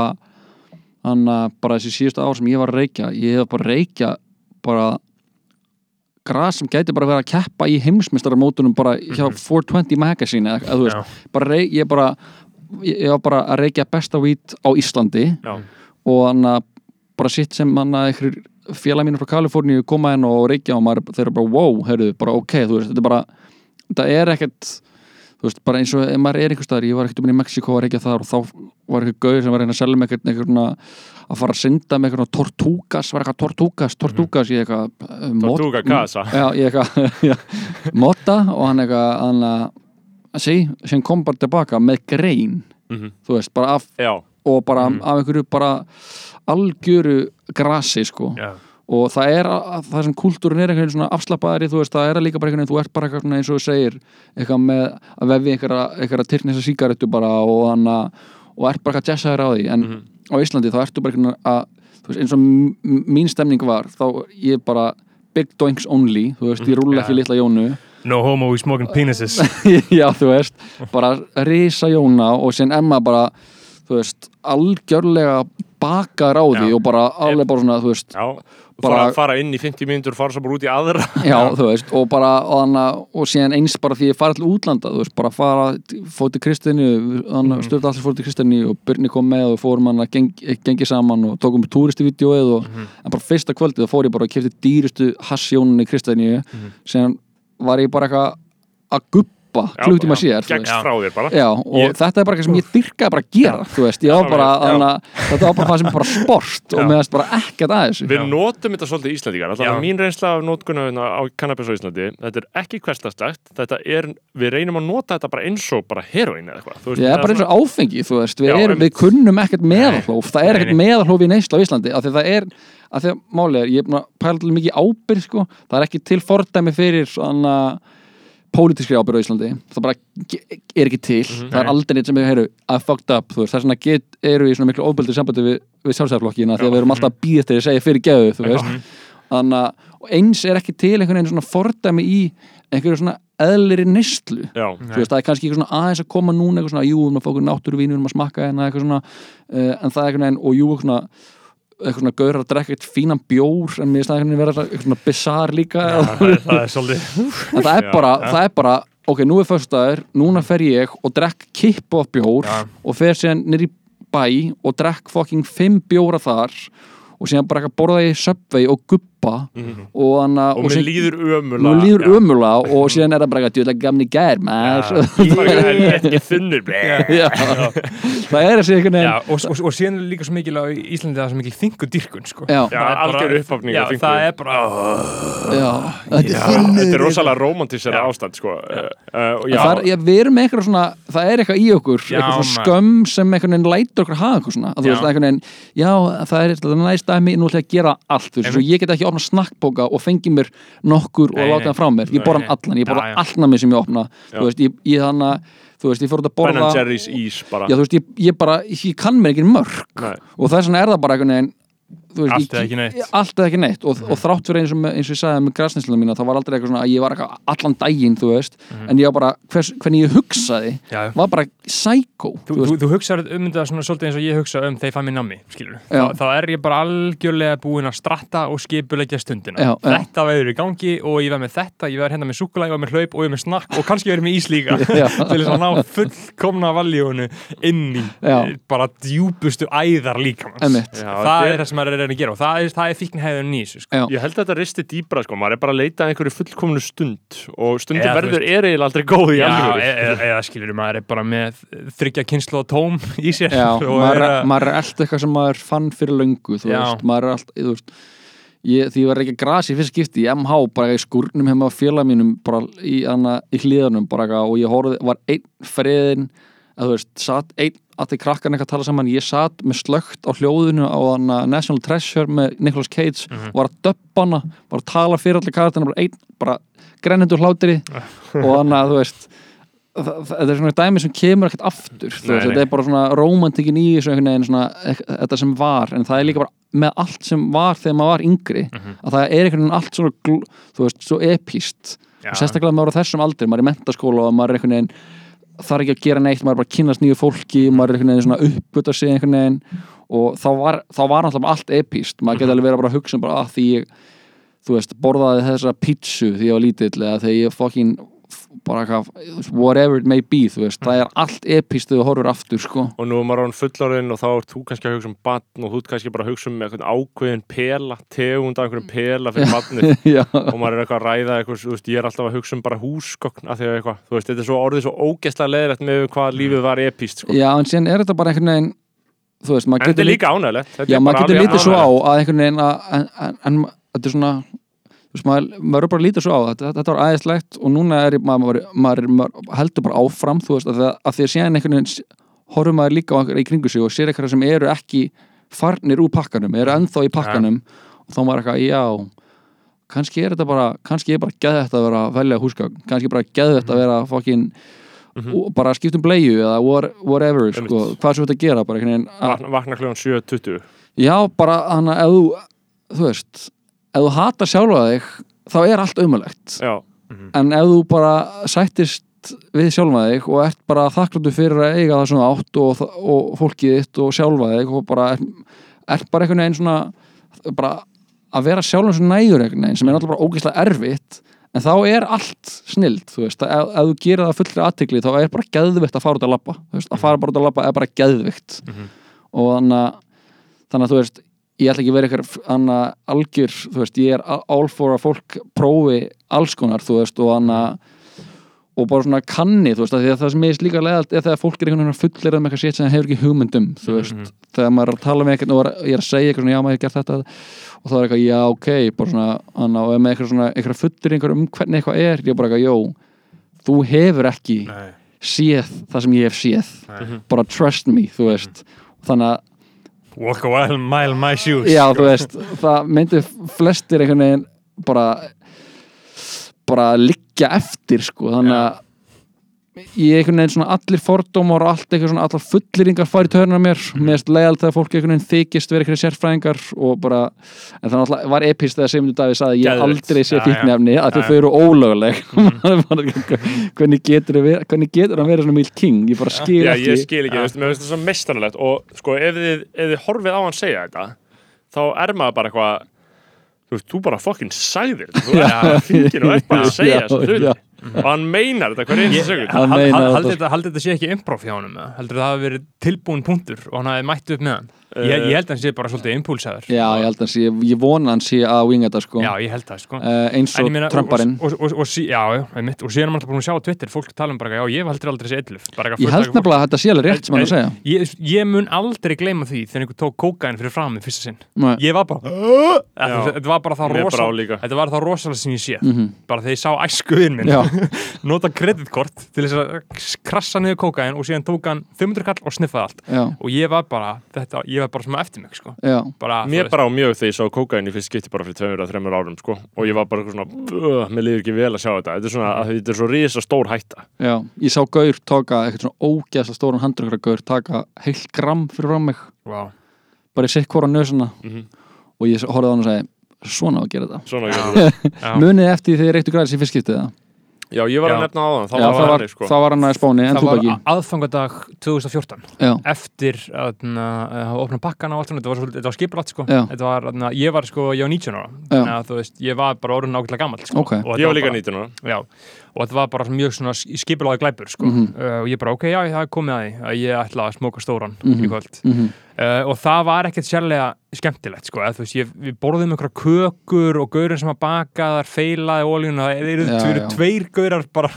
hann bara þessi síðustu ár sem ég var að reykja ég hef bara reykja bara gras sem gæti bara verið að keppa í heimsmyndstaramótunum bara hjá 420 magazine eða, eða þú veist, bara rey, ég bara ég var bara að reykja besta vít á Íslandi já, og hann að bara sitt sem að félag mínur frá Kaliforníu koma inn og reykja og maður, þeir eru bara wow, heyrðu, bara ok, þú veist, þetta er bara þetta er ekkert þú veist, bara eins og ef maður er einhver staðar, ég var ekkert um í Mexiko að reykja þar og þá var einhver gauð sem var að reyna að selja með einhvern, að fara að synda með einhvern tortúkas, var eitthvað tortúkas, tortúkas ég eitthvað Tortuga Casa já, ég eitthvað motta og hann eitthvað að sí, sem kom bara tilbaka með grein Mhm. þú veist, bara af Já, og bara Mhm. af einhverju bara algjöru grasi sko Já. Og það er að, að það sem kultúrin er einhvern veginn svona afslappaðari þú veist, það er að líka bara einhvern veginn þú ert bara eitthvað eins og þú segir eitthvað með að vefi einhverja, tyrknisa sígarettu bara og þannig og ert bara eitthvað jazzaður á því en Mhm. á Íslandi þá ertu bara einhvern veginn að þú veist, eins og mín stemning var þá ég bara big doinks only þú veist, ég rúla ekki Ja. litla jónu No homo, we smoking penises já, þú veist, bara risa jóna og sen Emma bara þú veist, algjörlega bakaður á því Já. og bara alveg bara svona, þú veist já Bara- fara, fara inn í 50 mínútur, fara svo bara út í aðra. Já, veist, og bara og, hana, og síðan eins bara því ég fara til útlanda veist, bara fara, fór til Kristínu þannig mm. stjórn allir fór til Kristínu og Byrni kom með og fórum hann að geng, gengi saman og tókum túristivídeóið og en bara fyrsta kvöldið þá fór ég bara og kefti dýrustu hassjónunni Kristínu síðan var ég bara eitthvað að guppa klukkutíma síðar þú gegn frá þér bara. Já, og Ég- þetta er bara eitthvað sem ég dyrkaði bara að gera þú veist, ég var Já, bara, að þetta var bara það sem bara sport og meðast bara ekkert að þessu. Við notum þetta svolítið í Íslandíkar. Alltaf mín reynsla af nótkunna á kannabis á Íslandi Þetta er ekki hverstastægt Þetta er, við reynum að nota þetta bara eins og bara heroin eða eitthvað Þú veist, Ég er bara eins og áfengi, þú veist, við, Já, erum, við kunnum ekkert meðalhóf, það er ekkert meðalhóf í neyslu á Íslandi, af því það er, af því að máli er, ég er pæla til mikið ábyrg, sko, það er ekki til fordæmi fyrir svona pólitískri ábyrg á Íslandi, það bara er ekki til, Mhm. það er aldrei neitt sem við heyru, I fucked up, þú veist, það er svona get, eru í svona miklu óbyrgdi sambandi við, við sjálfsæðarflokkina, því að við erum alltaf að býða eftir að segja fyrir geðu, þú veist, þannig að eins er ekki til einhvern veginn svona fordæmi í einhverju svona eðlir þú veist, það er kannski eitthvað svona aðeins að koma núna eitthvað svona, jú, við erum að fá okkur náttúruvín við erum að smakka hérna eitthvað svona uh, en það er eitthvað og jú, eitthvað svona eitthvað svona gauður að drekka eitt fínan bjór en mér það eitthvað vera eitthvað svona bizarr líka það er, það er svolítið það er bara, já. það er bara ok, nú er föstudagur, núna fer ég og drekk kippu af bjór Já. og fer síðan nýr í bæ og drekk fucking fimm bjóra þar og síðan bara borða ég Subway og gubba og, hana, og mér síðan- líður ömulega Nú líður Já. ömulega og síðan er það bara eitthvað djúlega gamni gær. Já, það er þessi einhvern Já, veginn og, og, og síðan er líka svo mikil á Íslandi það er svo mikil þingu dyrkun sko. Já, Já, algjör þingu. það er bara já, þetta Já, er er rosalega romantísera ástand sko. og Það er, já, við erum með eitthvað svona, það er eitthvað í okkur Já, eitthvað svona maður. skömm sem einhvern veginn lætur okkur hafa eitthvað svona, að þú Já. einhvern það er næst dæmi, nú ætla að gera allt þú veist, svo ég get ekki opna snakkbóka og fengi mér nokkur og láta það frá mér, ég borða hann allan ég borða allt namið sem ég opna. Þú veist, ég, ég þannig þú veist, ég fór út að borða já, veist, ég, ég bara, ég kann mér ekki mörg Nei. og vegna er það bara einhvern veginn veist, Allt eða ekki neitt. allt eða ekki neitt og, og þrátt fyrir eins og, eins og ég sagði með græsnislunum mína það var aldrei eitthvað svona að ég var eitthvað allan daginn þú veist, en ég var bara, hvers, hvernig ég hugsaði Já. var bara psycho Þú, þú, þú hugsaður um þetta svona svolítið eins og ég hugsa um ég fæ mér nammi, skilur Já. þá, þá er ég bara algjörlega búinn að stratta og skipulegja stundina Já. Þetta verður í gangi og ég verð með þetta ég verð hérna með súkulega, ég verð með hlaup og ég verð með snakk og kannski verð með ís líka til þess að ná fullkomna valjónu inn í Já. bara djúpustu æðar. Já, Það er það sem er að reyna að gera og það er, það er fíkn hefðun í þessu sko. Ég held að þetta risti dýbra sko, maður er bara að leita að einhverju fullkomnu stund og þú verður er eiginlega aldrei góð í Já, alvöru. e- e- eða skilur maður er bara með þryggja kynslu og tóm í sér. Já, og maður, er að- maður er allt eitthvað sem maður fann fyrir löngu þú Já. veist, maður er allt þú veist, ég, því ég var ekki að grasi í fyrst skipti í MH, bara í skúrnum heima á félag mínum bara í, í hlíðanum bara, og ég horfði, var einn friðin að þú veist, satt einn allir krakkarnir eitthvað að tala saman, ég satt með slögt á hljóðinu á hana, National Treasure með Nicolas Cage, Mhm. var að döppa hana var að tala fyrir allir karakterina bara einn, bara grennendur hlátri og þannig að þú veist þetta er svona dæmi sem kemur ekkert aftur Nei, veist, þetta er bara svona romantikin í þessu einhvern veginn svona, ek- þetta sem var en það er líka bara með allt sem var þegar maður var yngri Mhm. að það er einhvern veginn allt svona þú veist, svo epíst Já. og sérstaklega maður á þessum aldri, maður er í mentaskóla og maður er einhvern veginn þarf ekki að gera neitt, maður er bara að kynast nýju fólki maður er einhvern veginn svona uppgöta sig einhvern veginn. Og þá var, þá var alltaf allt epíst, maður geti alveg verið bara að hugsa bara að því ég, þú veist, borðaði þessa pítsu því ég var lítill eða þegar ég fucking bara eitthvað, whatever it may be þú veist, það er allt epíst þegar þú horfur aftur sko og nú er maður án fullorinn og þá ert þú kannski að hugsa um batn og þú ert kannski bara að hugsa um ákveðin pela, tegund af einhverjum pela fyrir batnið Já, og maður er eitthvað að ræða eitthvað, þú veist, ég er alltaf að hugsa um bara að eitthvað, þú veist, þetta er svo orðið svo ógeðslega leðrætt með hvað lífið var epíst sko. já, en síðan er þetta bara einhvern veginn þú veist, en þetta er líka ánægilegt Já, er maður getur litið svo á að einhvern veginn að, en, en, en þetta er svona veist, maður, maður bara líta svo á þetta, þetta var aðeinslegt og núna er maður, maður, maður heldur bara áfram þú veist, að, að því að séðan einhvern veginn horfum maður líka á einhver í kringu sig og sér eitthvað sem eru ekki farnir úr pakkanum, eru ennþá í pakkanum. Og þá maður eitthvað, já kannski er þetta bara, kannski er bara geðvægt að vera að velja húsgagn, kannski er bara geðvægt að vera fokkin og bara skiptum bleiu eða what, whatever, sko, hvað sem þetta gera bara Vakna, vakna kljóðan 7.20 Já, bara hann að þú, þú veist, ef þú hatar sjálfa þig, þá er allt umulegt. Já, En ef þú bara sættist við sjálfa þig og ert bara þakkláttu fyrir að eiga það svona átt og, og fólkið þitt og sjálfa þig og bara ert, ert bara einhvern veginn svona, bara að vera sjálfum svo nægur einhvern veginn sem er náttúrulega bara ógeðslega erfitt en þá er allt snild, þú veist, að ef, ef þú gerir það fullri aðtikli þá er bara geðvikt að fara út að labba, þú veist, að fara bara út að labba er bara geðvikt Mhm. og þannig að þannig að þú veist ég ætla ekki að vera eitthvað annað algjör þú veist, ég er all for að fólk prófi alls konar, þú veist og þannig að og bara svona kanni, þú veist, því að það sem er líka leðalt er þegar fólk er einhvern veginn að fullera með eitthvað sétt sem það hefur ekki hugmyndum, þú veist. Þegar maður er að tala með eitthvað og er- ég er að segja eitthvað svona, já, maður hefur gert þetta og þá er eitthvað, já, ok, bara svona annað, og er með eitthvað svona, eitthvað fulleringar um hvernig eitthvað er, ég er bara eitthvað, jó þú hefur ekki Nei. séð það sem ég hef séð. Nei. bara trust me, þú veist. Þannig að Walk a mile, mile my shoes. Já, þú veist, það myndi flestir einhvern veginn bara bara liggja eftir sko, þannig að ég einhvern veginn svona allir fordómar og allt eitthvað svona allar fulleringar fari törna mér. Með leiðalt þegar fólk einhvern veginn þykist verið eitthvað sérfræðingar og bara en það náttúrulega var epist þegar Sigmundur Davíð sagði að ég aldrei sé Já, já. fíknefni að Já, þau eru ólöguleg hvernig getur þau verið- hvernig getur hann verið svona mild king? Ég bara skil Já, ekki. ég skil ekki, mér finnst það svo mestanalegt og sko, ef þið, ef þið horfið á hann segja þetta þá er maður bara eitthvað þú veist, þú bara fokkin þetta. þú ert bara og og hann meinar þetta hver einstu sögur Hann Hald- meinar hald- þetta, sé ekki improv hjá honum eða? heldur það hafi verið tilbúin punktur og hann hafi mætt upp með hann? Ég, ég held að hann sé bara svolítið impulsaður Já, ég held að hann sé, ég vona hann sé að winga þetta sko. Já, ég held það sko. Uh, eins og Trumparinn. og, og, og, og, sí- og síðan er maður alltaf búin að sjá á Twitter fólk tala um bara, já, ég hef heldur aldrei þessi eitthluf Ég held nefnilega að þetta sé alveg rétt sem hann að segja. ég, ég mun aldrei gleyma því þegar einhver tók kókain fyrir fram með fyrsta sinn. Nei. ég var bara þetta var bara það rosalega sem ég sé Mhm. bara þegar ég sá æskuðin minn nota kreditkort til þess að krassa niður kókain og síðan tók hann 500 kall og sniffaði allt. Já, og ég var bara, þetta, ég var bara svona eftir mig sko. bara, Mér bara á mjög þegar ég sá kókain í fyrst skipti bara fyrir tveimur að þreimur árum sko. Og ég var bara eitthvað svona, "Ugh, mér liður ekki vel að sjá þetta. Þetta er svona, þetta er svo risa stór hætta. Já, ég sá Gaur taka eitthvað svona ógeðslega stóran handrökkra Gaur taka heilt gram fyrir frá mig. Wow. bara í sitt hvora nösuna Mhm. og ég horfði á hann og segi svona á að gera þetta. Munið eftir því þið reyktu græðis í fyrst skiptið það Já, ég var að nefna á það, þá Já, var það það henni sko það var hann að spáni en það þú var aðfangadag 2014 Já, eftir að hafa opnað pakkan og allt þetta var, var skipulagt sko. Var, na, ég var sko, ég var 19 ára þannig að þú veist, ég var bara orðin ágætlega gammal sko. Ok. Og þetta Ég var líka bara- 19 ára Já, og þetta var bara mjög svona skipulaði glæpur sko. Mhm. uh, og ég bara, ok, já, það er komið að því að ég ætla að smóka stóran Mhm. í kvöld mm uh, og það var ekkert sérlega skemmtilegt sko, eða, þú veist, ég, við borðum einhverja kökur og gaurinn sem að baka þar feilaði ólíuna, það eru Já, eru já. tveir gaurar bara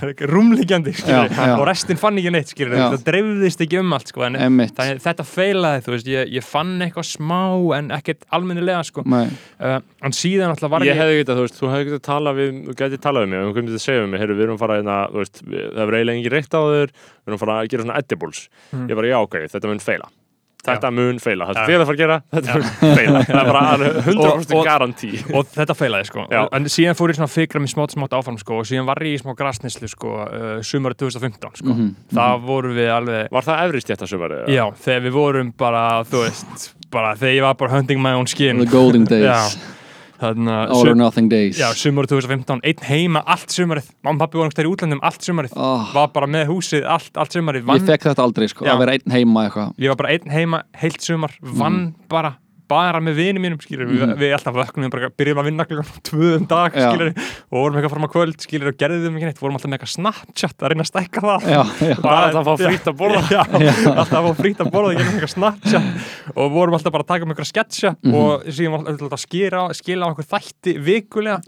já. og restin fann ekki neitt skilur, það dreifðist ekki um allt sko, en Þannig, þetta feilaði, veist, ég, ég fann eitthvað smá en ekkert almennilega, sko. Uh, en síðan alltaf var Ég ég... hefði getað, þú veist, þú hefði getað talað við, þú getið talað við mig, þú komið til að segja við mig, við erum að fara hérna, þú veist, það er eiginlega engin reykt á þér, við erum að fara að gera svona edibles. Mm. Ég bara, já, ok, þetta mun feila. Þetta er þið að fara að gera, þetta mun feila. Það er bara alveg 100% Og- og- garantí. Og þetta feilaði, sko. Já. En síðan fór ég svona að fikra mig smátt smátt áfram, sko, og síðan var ég í smá grasnislu, sko, uh, sumari 2015, sko. Mhm, Það vorum við alveg... Var það efrist þetta sumarið? eða? Já, þegar við vorum bara, þú veist, bara þegar ég var bara hunting my own skin. the golden days Já. Þannig að... All or nothing days Já, sumari 2015, einn heima allt sumarið. Mamma og pappi voru einhverjum í útlandum allt sumarið. oh, Var bara með húsið allt, allt sumarið. Ég fekk þetta aldrei sko, Já. að vera einn heima eitthvað ég var bara einn heima heilt sumar, vann bara bara með vinið mínum, skilur við, Mhm. við alltaf vöknum, bara byrjum að vinna klukkan tvö um dag, skilur og vorum eitthvað fram að kvöld, skilur og gerðum ekki neitt. Vorum alltaf með eitthvað Snapchat að reyna að stækka það. Já, já, Bara alltaf að fá frítt að borða. já, alltaf að fá frýtt að borða ekki eitthvað Snapchat. Og vorum alltaf bara að taka um eitthvað sketsja Mhm. og síðan var alltaf að skera, skila á eitthvað þætti vikulega.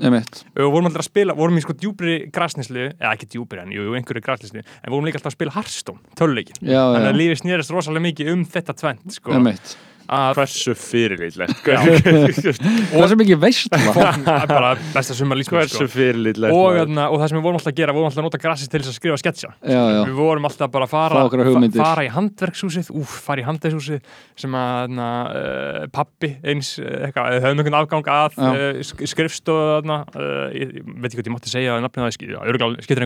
Og vorum alltaf að spila, vorum í sko djúbri grasnislu, eða ekki djúbri en jú, einhverju grasnislu, en vorum líka alltaf að spila Hearthstone, töluleikin Já, þannig að lífið snýrist rosalega mikið um þetta tvent sko. Hversu fyrirlítlegt það sem ekki veist bara besta sumar lífsmið hversu fyrirlítlegt og, og það sem við vorum alltaf að gera, við vorum alltaf að nota grassis til þess að skrifa sketsja já, já, við vorum alltaf bara að fara, fara í handverkshúsið. Úf, fara í handverkshúsið sem að na, uh, pappi eins uh, eitthvað, við höfum einhvern afgang að uh, skrifstofu þarna, uh, ég, veit ekki hvað ég mátti segja skil- já,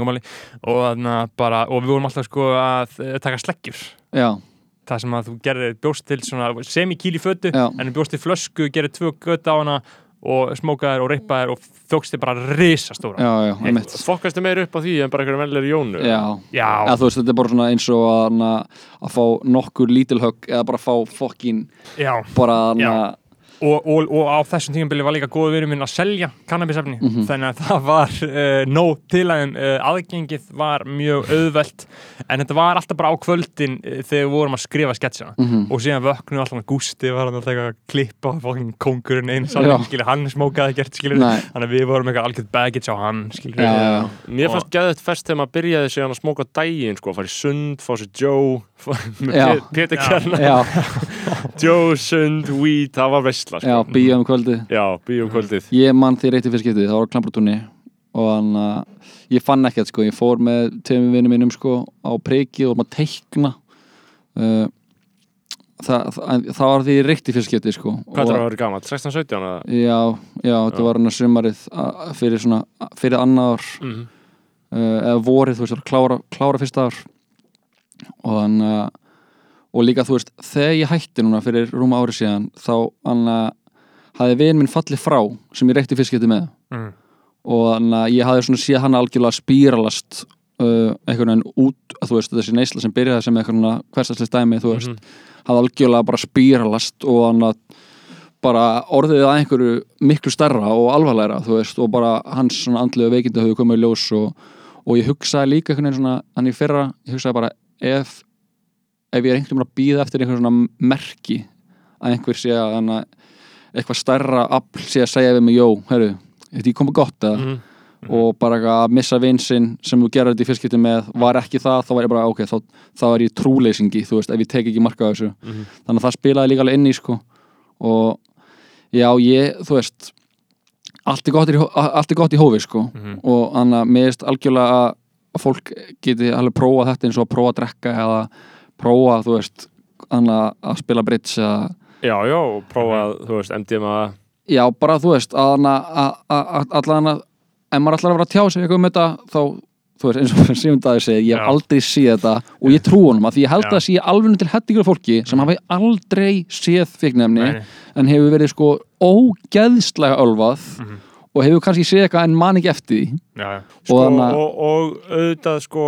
máli. Og, þarna, bara, og við vorum alltaf sko að uh, taka sleggjur. Já, það sem að þú gerir bjóst til svona semi-kíl í fötu Já. en bjóst til flösku, gerir tvö gött á hana og smókaðir og rippaðir og þókst þið bara risastóra já, já, einmitt fokkastu meir upp á því en bara einhverjum velur jónu já, Já. Eða, þú veist, þetta er bara svona eins og að, að fá nokkur lítilhögg eða bara fá fokkin Já. bara na, og, og, og á þessum tímabili var líka góð verið minn að selja kannabisefni Mhm. þannig að það var uh, nóg til að uh, aðgengið var mjög auðvelt en þetta var alltaf bara á kvöldin uh, þegar við vorum að skrifa sketsjana Mhm. og síðan vöknu alltaf Gústi var hann alltaf að klippa fokkin kongurinn eins hann smókaði Nei. þannig að við vorum eitthvað algjörð baggage á hann já. Mér Og- fannst geðið fest þegar maður byrjaði síðan að smóka daginn sko, fara í sund, fá sér Joe með Já. Pé- Pétur Já. Kjarnar já, Joe, sund, weed, það var veistla já, sko. bíja um kvöldi Já, bíum kvöldið ég mann því reytti fyrir skiptið, það var á Klambratunni og hann að ég fann ekkert sko, ég fór með tveimur vinnum mínum sko á priki og maður teikna uh, það, það, það var því reytti fyrir skiptið sko Hvað er það að vera gammal? 16-17 eða? já, já, þetta Já. var hann að sumarið að- fyrir svona, fyrir annar ár Mhm. uh, eða vorið, þú veist, að klára, klára fyrsta ár og hann uh, og líka, þú veist, þegar ég hætti núna fyrir rúma ári síðan, þá hann uh, hafði vin minn fallið frá sem ég reykti fyrstskipti með mm. og þannig að ég hafði svona séð hann algjörlega spíralast uh, einhvern veginn út, þú veist, þessi neysla sem byrjaði sem eitthvað svona hverstaslega dæmi, þú veist, Mhm. hafði algjörlega bara spíralast og hann að bara orðið að einhverju miklu stærra og alvarlegra, þú veist, og bara hans svona andlega veikindi höfðu komið í ljós og, og ég hugsaði líka einhvern veginn svona, hann í fyrra, ég hugsaði bara ef, ef ég er einhvern veginn að býða eftir einhvern svona merki að einhver sé að hann að eitthvað stærra afl sé að segja við mig, jó, herru, þetta ég komið gott eða Mhm. og bara að missa vinsinn sem þú gerir þetta í fyrstskipti með var ekki það, þá var ég bara ok, þá, þá er ég trúleysingi, þú veist, ef ég tek ekki marka á þessu Mhm. þannig að það spilaði líka alveg inn í sko og já, ég, þú veist allt er gott í, er gott í hófi sko Mhm. og þannig að mér veist algjörlega að, að fólk geti alveg prófa þetta eins og að prófa að drekka eða prófa, þú veist að, spila bridge eða Já, já, og prófa, þú veist, MDMA já, bara þú veist að, að allan að ef maður ætlar að vera að tjá sig eitthvað um þetta þá, þú veist, eins og Sigmund Daði segi ég hef Já. aldrei séð þetta og ég trú honum að því ég held Já. að sé alveg til hettingur fólki sem hafi aldrei séð fíknefni en hefur verið sko ógeðslega ölvað Mhm. og hefur kannski séð eitthvað en man ekki eftir því Já, já. sko, Og og, og, auðvitað sko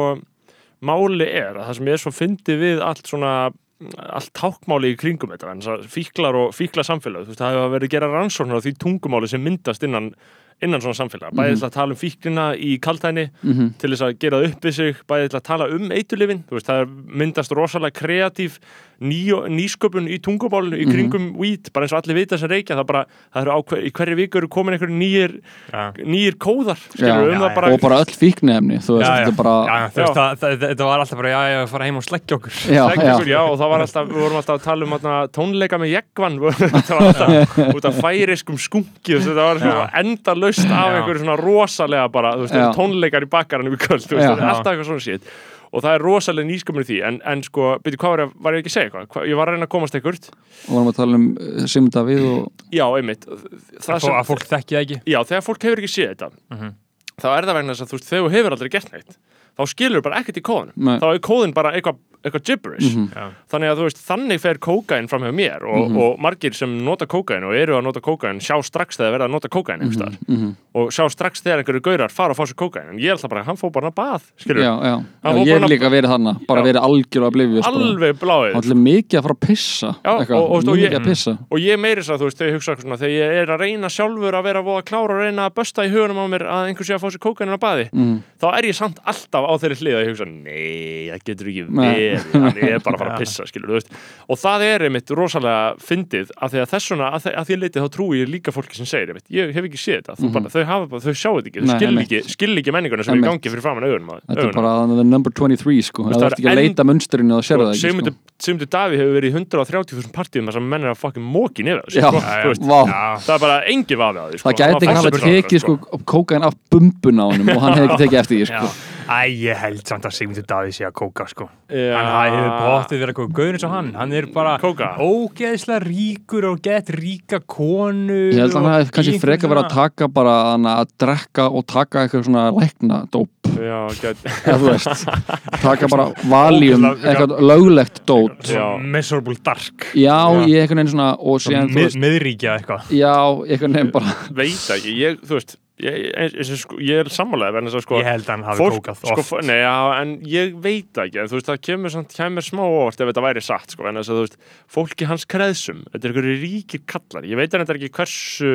máli er að það sem ég svo fyndi við allt svona allt tákmáli í kringum þetta fíklar og fíkla samfélag það hefur verið að gera rannsóknar á því tungumáli sem myndast innan, innan svona samfélag bæðið til að tala um fíklina í kaltæni Mhm. til þess að gera upp við sig bæðið til að tala um veist, það myndast rosalega kreatív ný, nýsköpun í tungumálinu í kringum weed, bara eins og allir vita sem reykja það, bara, það eru á hver, í hverju viku eru komin einhverju nýjir, Já. nýjir kóðar Já, skilur um já, það bara og bara öll fíknefni þú veist, Já, þetta já. bara Já, þú veist, það, það, þetta var alltaf bara, já, já, fara heim og sleggja okkur. Já, Þekkja já, og það var alltaf, við vorum alltaf að tala um atna, tónleika með jeggvan það var alltaf út af færiskum veist, þetta var svona enda laust af einhverju svona rosalega bara, þú veist, Já. tónleikar í bakkaranum í kvöld, þú veist, þetta er alltaf eitthvað svona shit. Og það er rosalega nýskömmur í því en, en sko, byrju, hvað var ég, var ég ekki að segja eitthvað? Hva, ég var að reyna að komast ekkert og vorum að tala um uh, Sigmund Davíð og Já, einmitt. Það að, að fólk þekki það ekki? Já, þegar fólk hefur ekki séð þetta Mhm. þá er það vegna þess að þú veist, þú hefur aldrei gert neitt þá skilur bara ekkert í kóðanum Nei. þá er kóðin bara eitthvað eitthva gibberish Mhm. Já. þannig að þú veist, þannig fer kókain fram hjá mér og, Mhm. og margir sem nota kókain og eru að nota kókain sjá strax þegar verða að nota kókain mm Mhm, mhm. og sjá strax þegar einhverju gaurar fara að fá sér kókain en ég er alltaf bara, hann fór bara að bað skilur, já, já, já, ég bara- líka verið þarna bara Já. verið algjörlega blifið alveg bláið allir mikið að fara að pissa Já, eitthvað, og- og- og mikið ég- að pissa og ég meiri þess að þú veist, þegar ég hugsa svona, þegar ég er að reyna sjálfur að vera voða klára og reyna að að að mm. ég alltaf á þeirri hlið að ég hugsa, nei, það getur ekki verið hann er bara að fara að pissa, skilur, og það er einmitt rosalega fyndið að því að þessuna, að, að því leiti þá trúi ég líka fólki sem segir, einmitt, ég hef ekki séð þetta, Mhm. bara, þau hafa þau sjá þetta ekki, þau skil ekki, skil ekki menninguna sem er í gangi fyrir framan augunum á- Þetta er bara number 23 sko. Veist, Það er ekki að leita munsturinn og sér það ekki sko. Sigmundur Daví hefur verið í 130.000 partíum þar sem menn er að fucking móki Já, sko, það er bara engin Æ, ég held samt að Sigmundur Daði sé að kóka sko Já. Hann hefur bóttið verið að kóka Gauðin eins og hann, hann er bara Kóka? ógeðslega ríkur og gett ríka konu Ég held að hann hefði kannski frekar verið að taka bara að drekka og taka eitthvað svona lækna dóp Já, veist taka bara valjum, eitthvað löglegt dót Já. Miserable dark Já, Já. ég einhvern veginn svona Miðríkja eitthvað já, einhvern veginn bara veit ekki, ég, þú veist ég, ég, ég, sko, ég er sammálega verðin þess að sko Ég held að hann hafi kókað sko, oft. fó- nei, já, en ég veit ekki en þú veist, það kemur, samt, kemur smá óvart ef þetta væri satt, sko, en þess að veist fólki hans kreðsum, þetta er einhverju ríkir kallar. Ég veit að þetta er ekki hversu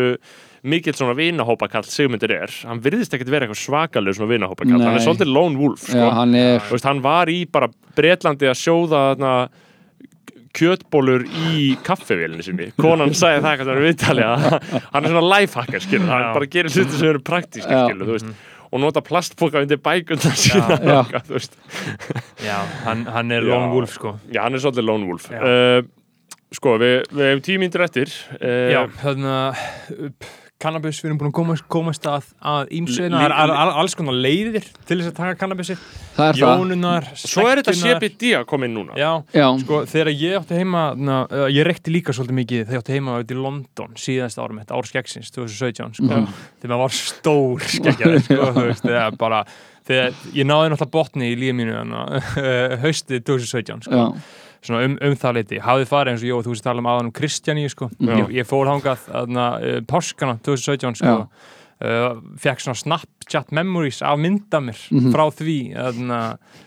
mikill svona vinahópakall Sigmundur er. Hann virðist ekkert vera eitthvað svakaleg svona vinahópakall, hann er svolítið lone wolf, sko. Já, hann er veist, hann var í bara Bretlandi að sjóða þarna kjötbólur í kaffevélinu sinni konan sagði það eitthvað við viðtali að hann er svona lifehacker skilur, hann Já. bara gerir hluti sem eru praktískir Já. skilur, þú veist og nota plastpoka undir bækundar sína Já. eitthvað, þú veist. Já, hann, hann er Já. lone wolf sko já, hann er svolítið lone wolf uh, sko, við, við hefum tíu mínútur eftir uh, Já, þannig að cannabis, við erum búin að komast, komast að, að ímsveina, það er al- al- alls konar leiðir til þess að taka kannabisi Það er það. Jónunar, svo er þetta. CBD að koma inn núna. Já, Já, sko, þegar ég átti heima na, ég rekti líka svolítið mikið þegar ég átti heima út í London síðast árum mitt, ár skeggsins, 2017 sko, Mhm. þegar maður var stór skeggjar sko, þú veist, þegar bara þegar ég náði náttúrulega botni í lífi mínu hana, haustið 2017 sko, já, svona um, um það leiti, hafði farið eins og ég og þú veist tala um aðan um Kristjaníu sko, ég, ég fór hangað aðna, uh, páskana 2017 sko, uh, fekk svona Snapchat memories af mynda mér Mhm. frá því aðna,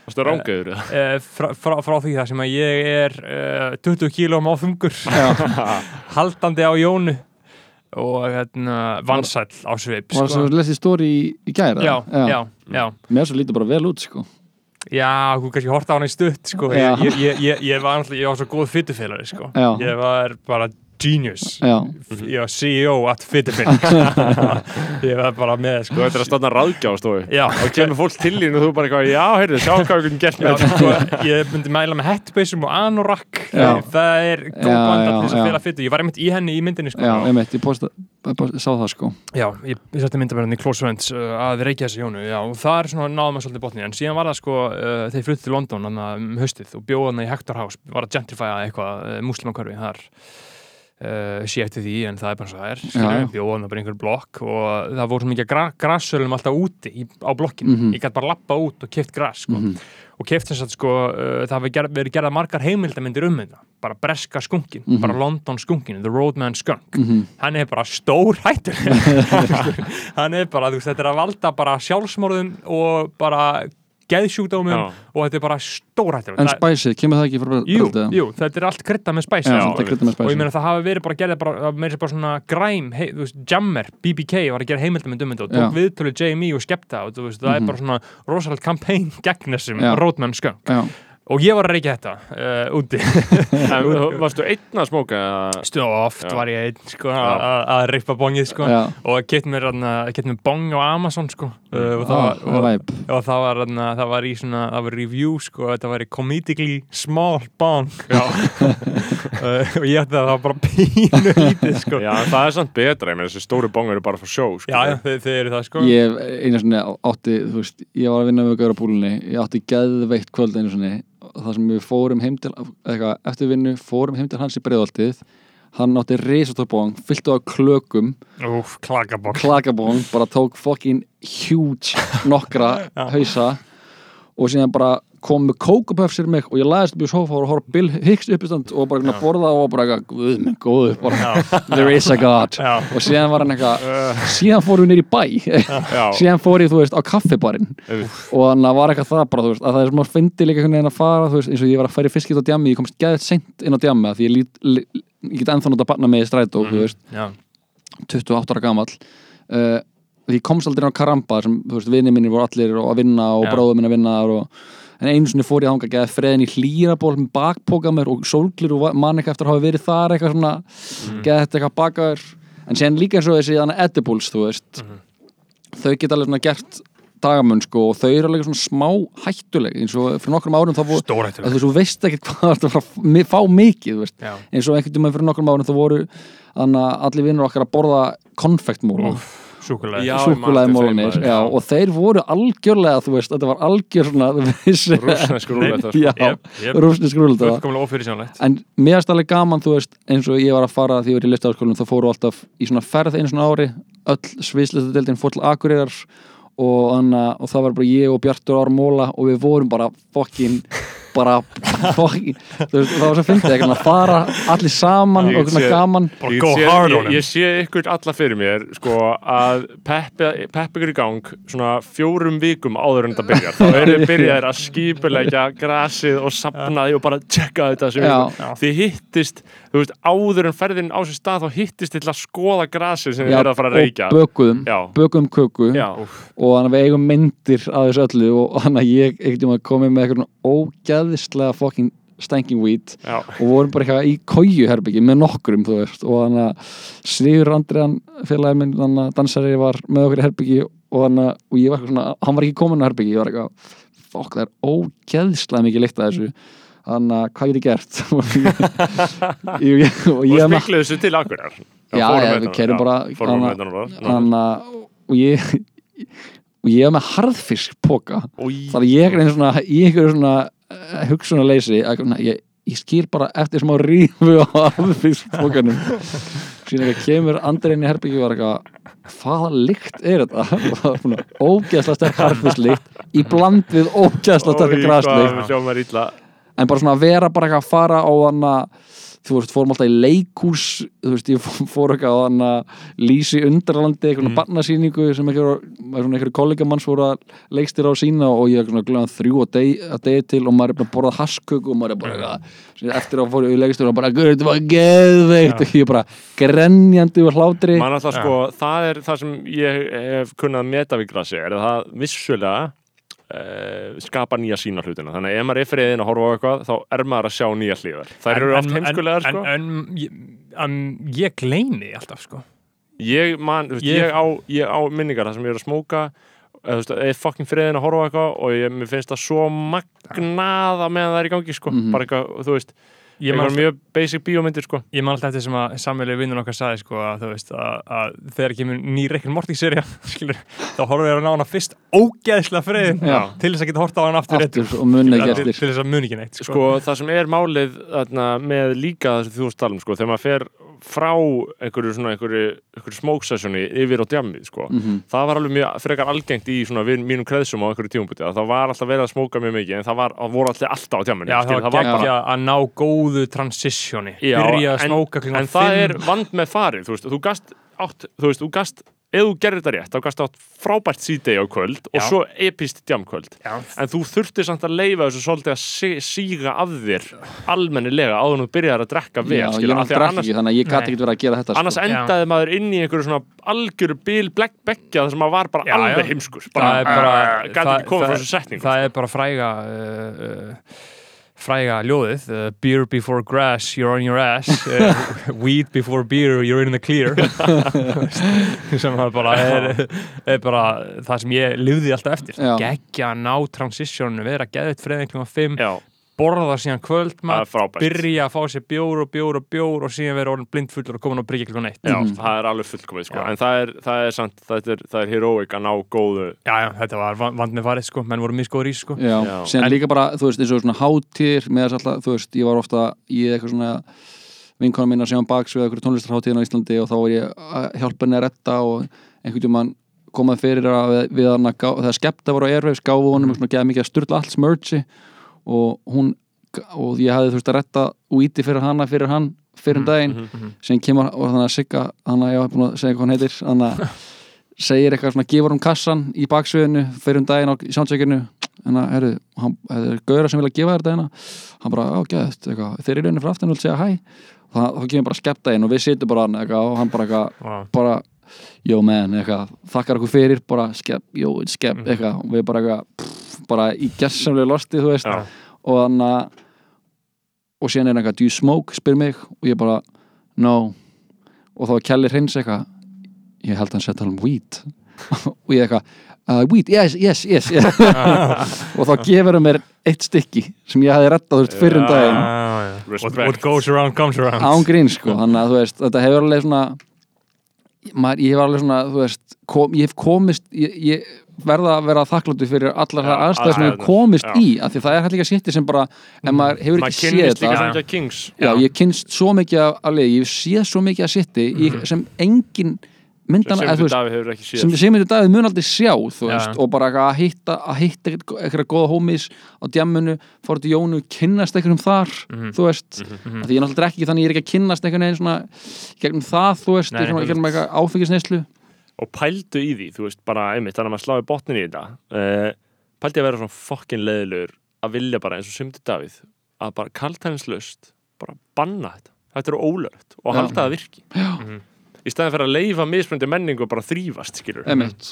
Varstu rángaður eða? uh, frá, frá, frá því það sem að ég er uh, 20 kílóm á þungur. Haldandi á jónu og hérna, vansæll á svip var það svo lesið stóri í, í gæra já, já, já Mér svo lítið bara vel út sko Já, þú kannski horta á hana í stutt sko. Ég, ég, ég, ég, var, náttúrulega- ég var svo góð fytufélari sko. Ég var bara genius. Já, Ég var CEO at fytufél Ég var bara með Þú sko. ættir að standa ráðgjástofu Já, og kemur fólk til þín og þú bara eitthvað, já, heyrðu, sjá hvað við getum gert með þetta. sko, ég myndi mæla með hettbeisum og anorak. Það er góð já, til þess að fela fytu ég var einmitt í henni í myndinni sko. já, einmitt, ég posta, sá það sko. Já, ég, ég setti myndaverðin í Close Friends uh, að reykja þessi jónu, já, og það er svona náðum að svolítið botni, en síðan var það sko uh, þeir fluttu til London þannig að um uh, sé eftir því, en það er bara svo það er Já, já. skilur, bjóða hana bara einhver blokk og það voru svo mikið gra grassölum alltaf úti í, á blokkinu, Mhm. ég gæti bara lappa út og keft grass sko, Mhm. og keft þess að sko uh, það verið gerða margar heimildamindir um þetta, bara breska skunkin Mhm. bara London skunkin, The Roadman Skunk Mhm. hann er bara stór hættur hann er bara, þú veist, þetta er að valda bara sjálfsmorðum og bara geðsjúkdómum Já. og þetta er bara stór hættur En spæsið, kemur það ekki frá jú, Bröldi? jú, þetta er allt krydda með spæs Já, Já, þetta kryddað með og ég spæsið meina það hafi verið bara gerðið bara, bara svona græm, hei, þú veist, Jammer, BBK var að gera heimildamönd um þetta og tók viðtölu JME og skepta og þú veist, það Mhm. er bara svona rosalega campaign gegn þessum Já, og ég var að reykja þetta uh, úti Varstu einn að smóka oft Já. var ég einn sko, að- rippa bongið sko. og keitt mér, mér bong á Amazon sko. Uh, og, það Ah, var, það var þarna, það var í svona það var review sko, þetta var í comedically small bong uh, og ég ætti að það var bara pínu lítið sko. Já, það er samt betra, ég meina þessi stóru bongar eru bara fyrir sjó, sko. já, þeir, eru það sko. Ég einu svona átti, þú veist, ég var að vinna með gauður á búlunni, ég átti geðveikt kvöld einu svona, það sem við fórum heim til, eitthvað, eftir vinnu, fórum heim til hans í breiðoltið, hann átti risatórbóng, fylltu á klökum, Úf, klakabong. Klakabóng, bara tók fucking huge nokkra hausa. Og síðan bara kom með kókupöfsir mig og ég læðist upp í sofa og horf Bill Hicks uppistand og bara borða og bara guð góður, bara there is a god. Já. og síðan var hann eitthvað síðan fórum við nýr í bæ. Síðan fór ég, þú veist, á kaffibarinn. Og þannig að var eitthvað það bara, þú veist, að það er sem að fyndi líka einhvern veginn að fara, þú veist, eins og ég var að færi fiskit á djammi, ég komst geðið seint inn á djammi af því ég, lít, ég get ennþá nátt að barna með í strætó, veist, já, 28 ára gamall. Uh, því ég komst aldrei á Karamba sem, þú veist, vinni mínir voru allir að vinna og Já. bróður minn að vinna og en einu sinni fór ég þangað að geða freðin í hlýraból með bakpoka mér og sólglir og va- man ekki eftir að hafa verið þar eitthvað svona, mm. geða þetta eitthvað bakaður. En síðan líka eins og þessi þannig edibles, þú veist. Þau geta alveg svona gert dagamunn sko og þau eru alveg svona smá hættuleg. Eins og fyrir nokkrum árum þá voru Stórhættur þú veist, ekkert hvað það er að að fá mikið þú veist. Já, eins og einhvern tímann fyrir nokkrum árum þá voru að allir vinnur okkar að borða konfektmóla súkulega Já, ég man súkulæði eftir þeim, mólanir maður, já, já. og þeir voru algjörlega þú veist, þetta var algjör svona veist, rúsnesku rúlega já, rúsnesk ófyrirsjónlegt en mér erst alveg gaman, þú veist, eins og ég var að fara því ég var í listafaskólum, þá fóru alltaf í svona ferð einu svona ári, öll sviðslistadeildin fór til Akureyrar og, anna, og það var bara ég og Bjartur Ára Móla og við vorum bara fokkin bara fokkin þú veist, það var svo fyndið ekki að fara allir saman og svona gaman Ég sé- ég, ég sé ykkur alla fyrir mér sko að peppa pepp ykkur í gang svona fjórum vikum áður en þetta byrjar þá eru þið byrjaðir að skipulegja grasið og sapna því og bara tjekka þetta sem Já. ykkur. þið hittist þú veist áður en ferðin á sér stað þá hittist til að skoða grasið sem þið eru að fara að reykja og bökuðum, Já. bökuðum köku Já, og þannig að við eigum myndir af þessu öllu og þannig að ég komið með eitthvað ógæðislega fokkin stanking weed já, og vorum bara eitthvað í kóju herbyggi með nokkrum þú veist og þannig að Sigur Andriðan félagi minn þannig að dansari var með okkur í herbyggi og þannig að og ég var eitthvað svona, hann var ekki komin á herbyggi ég var eitthvað, fokk það er ógeðslega mikið lykt að þessu. Þannig að hvað get ég gert? Og ég, og smikluðu þessu til akkurar Já, já, við kerum bara þannig að og ég og ég er með harðfisk póka þannig að ég er einu svona í einhverju svona uh, hugsunarleysi að ég, ég skil bara eftir smá rífu á harðfiskpókanum síðan eitthvað kemur andri inn í herbyggju og var eitthvað hvaða lykt er þetta? Og það var svona ógeðslega sterk harðfisklykt í bland við ógeðslega sterk að illa. En bara svona að vera bara eitthvað að fara á hann þú veist, fórum alltaf í leikús þú veist, ég fó- fór eitthvað á hann lýsi undralandi, eitthvað mm. barnasýningu sem eitthvað, kollegamanns voru að leikstir á sína og ég er glöðan þrjú að degi, að degi til og maður er bara að borða hasköku og maður er bara eitthvað, eftir að fór ég í leikstir og bara, guður, þetta var geðveikt. Og ég er bara grenjandi og hlátri. Man alltaf sko, það er það sem ég hef kunnað meta við grasi er að það vissulega skapa nýja sína hlutina. Þannig að ef maður er friðin að horfa á eitthvað þá er maður að sjá nýja hlíðar þær eru oft heimskulegar sko. En, en ég, um, ég gleymi alltaf sko. Ég, man, þú veist, Ég- ég, á, ég á minningar það sem ég er að smóka eða, fucking friðin að horfa á eitthvað og ég, mér finnst það svo magnaða meðan það er í gangi sko. Mhm. bara eitthvað, þú veist, Ég eitthvað mjög basic bíómyndir sko Ég man alltaf eftir sem að samveglega vinnun okkar sagði sko að þú veist að, að þegar kemur ný Rick and Morty serja skilur, þá horfum við að ná hana fyrst ógeðslega friðin Já. til þess að geta horta á hana aftur, aftur og munni ekki til, til eftir þess að muni ekki neitt sko. sko það sem er málið þarna, með líka þessu talum sko, þegar maður fer frá einhverju svona einhverju, einhverju smóksessjoni yfir á djammið sko. Mhm. það var alveg mjög frekar algengt í svona mínum kreðsum á einhverju tímumbúti það var alltaf verið að smóka mjög mikið en það, var, það voru alltaf alltaf á djamminu það skilur, var bara að ná góðu transitioni byrja að en- smóka klukkan en það er vand með farið þú veist, þú gast átt, þú veist, þú gast ef þú gerir þetta rétt, þá gast átt frábært síðdegi á kvöld og Já. svo epist djamkvöld Já, en þú þurftir samt að leifa þessu svolítið að sí- síga af þér almennilega áður en þú byrjar að drekka vel Já, náttúrulega af því að annars, ekki þannig að ég gæti ekki verið að gera þetta annars sko. endaði maður inn í einhverju svona algjöru bil beggja þar sem maður var bara Já, alveg já. heimskur það er bara gæti ekki komið frá þessu setningu það er bara fræga uh, uh, fræga ljóðið uh, beer before grass, you're on your ass uh, weed before beer, you're in the clear. Sem er bara er, er bara það sem ég lifði alltaf eftir. Geggja að ná transitionu, vera geðvitt freðin klukkan 5, já, borða síðan það kvöldmat frábært byrja að fá sér bjór og bjór og bjór og síðan vera orðin blindfullur og komin á bryggja klukkan 1 Já, Mhm. það er alveg fullkomið sko. Já. en það er, það er samt, það er, það er heroic að ná góðu já, já, þetta var van- vand með farið sko menn voru miskóður í sko Já, Já. síðan En- líka bara, þú veist, eins og svona hátíðir með þess alltaf, þú veist, ég var ofta í eitthvað svona vinkona mín að sjá um baks við eitthvað tónlistarhátíðin á Íslandi og þá var ég að hjálpa henni að retta og einhvern komað fyrir að við, við hann að gá, þegar skepta var á Airwaves gáfu honum svona geða mikið að styrla allt smörgi og hún og ég hafði veist að retta úti fyrir hana fyrir hann fyrir um daginn Mhm. sem kemur og þannig að Sigga þannig að ég var búin að segja hvað hann heitir þannig að segir eitthvað svona gefur um kassan í baksviðinu fyrir um daginn á soundcheckinu. En að, herru, hann, það er gauðra sem vilja gefa þér dagina. Hann bara, á, geðast, eitthvað þeir eru raunin fyrir aftan og vil segja hæ. Þá, þá kemur bara skepta inn og við sittum bara hann eitthvað og hann bara eitthvað, bara yo man, eitthvað, þakkar okkur fyrir bara skep, yo, it's skep, Mhm. eitthvað og við bara eitthvað, bara í gersamlega losti, þú veist, Já. og þannig að og síðan er hann eitthvað, do you smoke, spyr mig. Og ég bara, no. Og þá kellir hreins eitthvað ég held að hann setja um weed. Og ég eitthvað uh, weed, yes, yes, yes, yes. og þá gefur hann mér eitt stykki sem ég hafði rettað þú veist fyrir um daginn. What, what goes around comes around. Án grín sko, þannig að þú veist þetta hefur alveg svona maður, ég hef alveg svona, þú veist kom, ég hef komist, ég, ég verða að vera þakkláttu fyrir allar það Já, aðstæður sem ég hef aðstæðurnar. komist Já. í, af því það er hægt líka sýtti sem bara, en maður hefur maður ekki séð kynnist líka þetta sem ekki að Kings Já, ég kynst svo mikið að leið, ég séð svo mikið að sem engin myndan, sem eða séð. Sem Sigmundur Davíð mun aldrei sjá veist, og bara eitthvað að hitta hitta eitthvað, eitthvað góða homies á djammunu fór til Jónu, kynnast einhverjum þar Mhm. þú veist, Mhm. því ég náttúrulega ekki þannig ég er ekki að kynnast einhvern veginn svona gegnum það, þú veist, Nei, svona, gegnum eitthvað áfengisneislu og pældu í því, þú veist, bara einmitt þannig að maður sláði botnin í þetta uh, pældu að vera svona fokkin leðilegur að vilja bara eins og Sigmundur Davíð að bara kaltæðinslaust bara banna þetta, þetta er ólögt og halda það virki. Já. Mhm. í staðin fyrir að leifa mismunandi menningu og bara þrýfast, skilur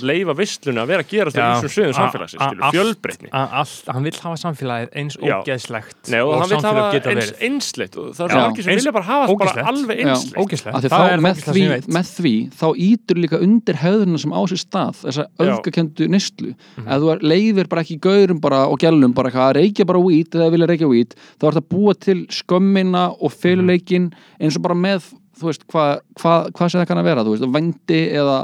leifa vissluna að vera að gerast á Já. þessum sviðum A- samfélagsins, skilur, fjölbreytni hann vill hafa samfélagið eins ógeðslegt Nei, og, hann vil hafa samfélag geta eins verið. einsleitt og það er Já. svo margir sem Eins- vilja bara hafa bara alveg einsleitt er með því, þá ítur líka undir höfðuna sem á sér stað þessa öfgakendu neyslu Mhm. ef þú er- leifir bara ekki gaurum bara og gælum bara eitthvað að reykja bara weed eða vilja reykja weed þá er þetta að búa til skömmina og feluleikin eins og bara með þú veist, hvað hva, hva sem það kann að vera þú veist, vændi eða,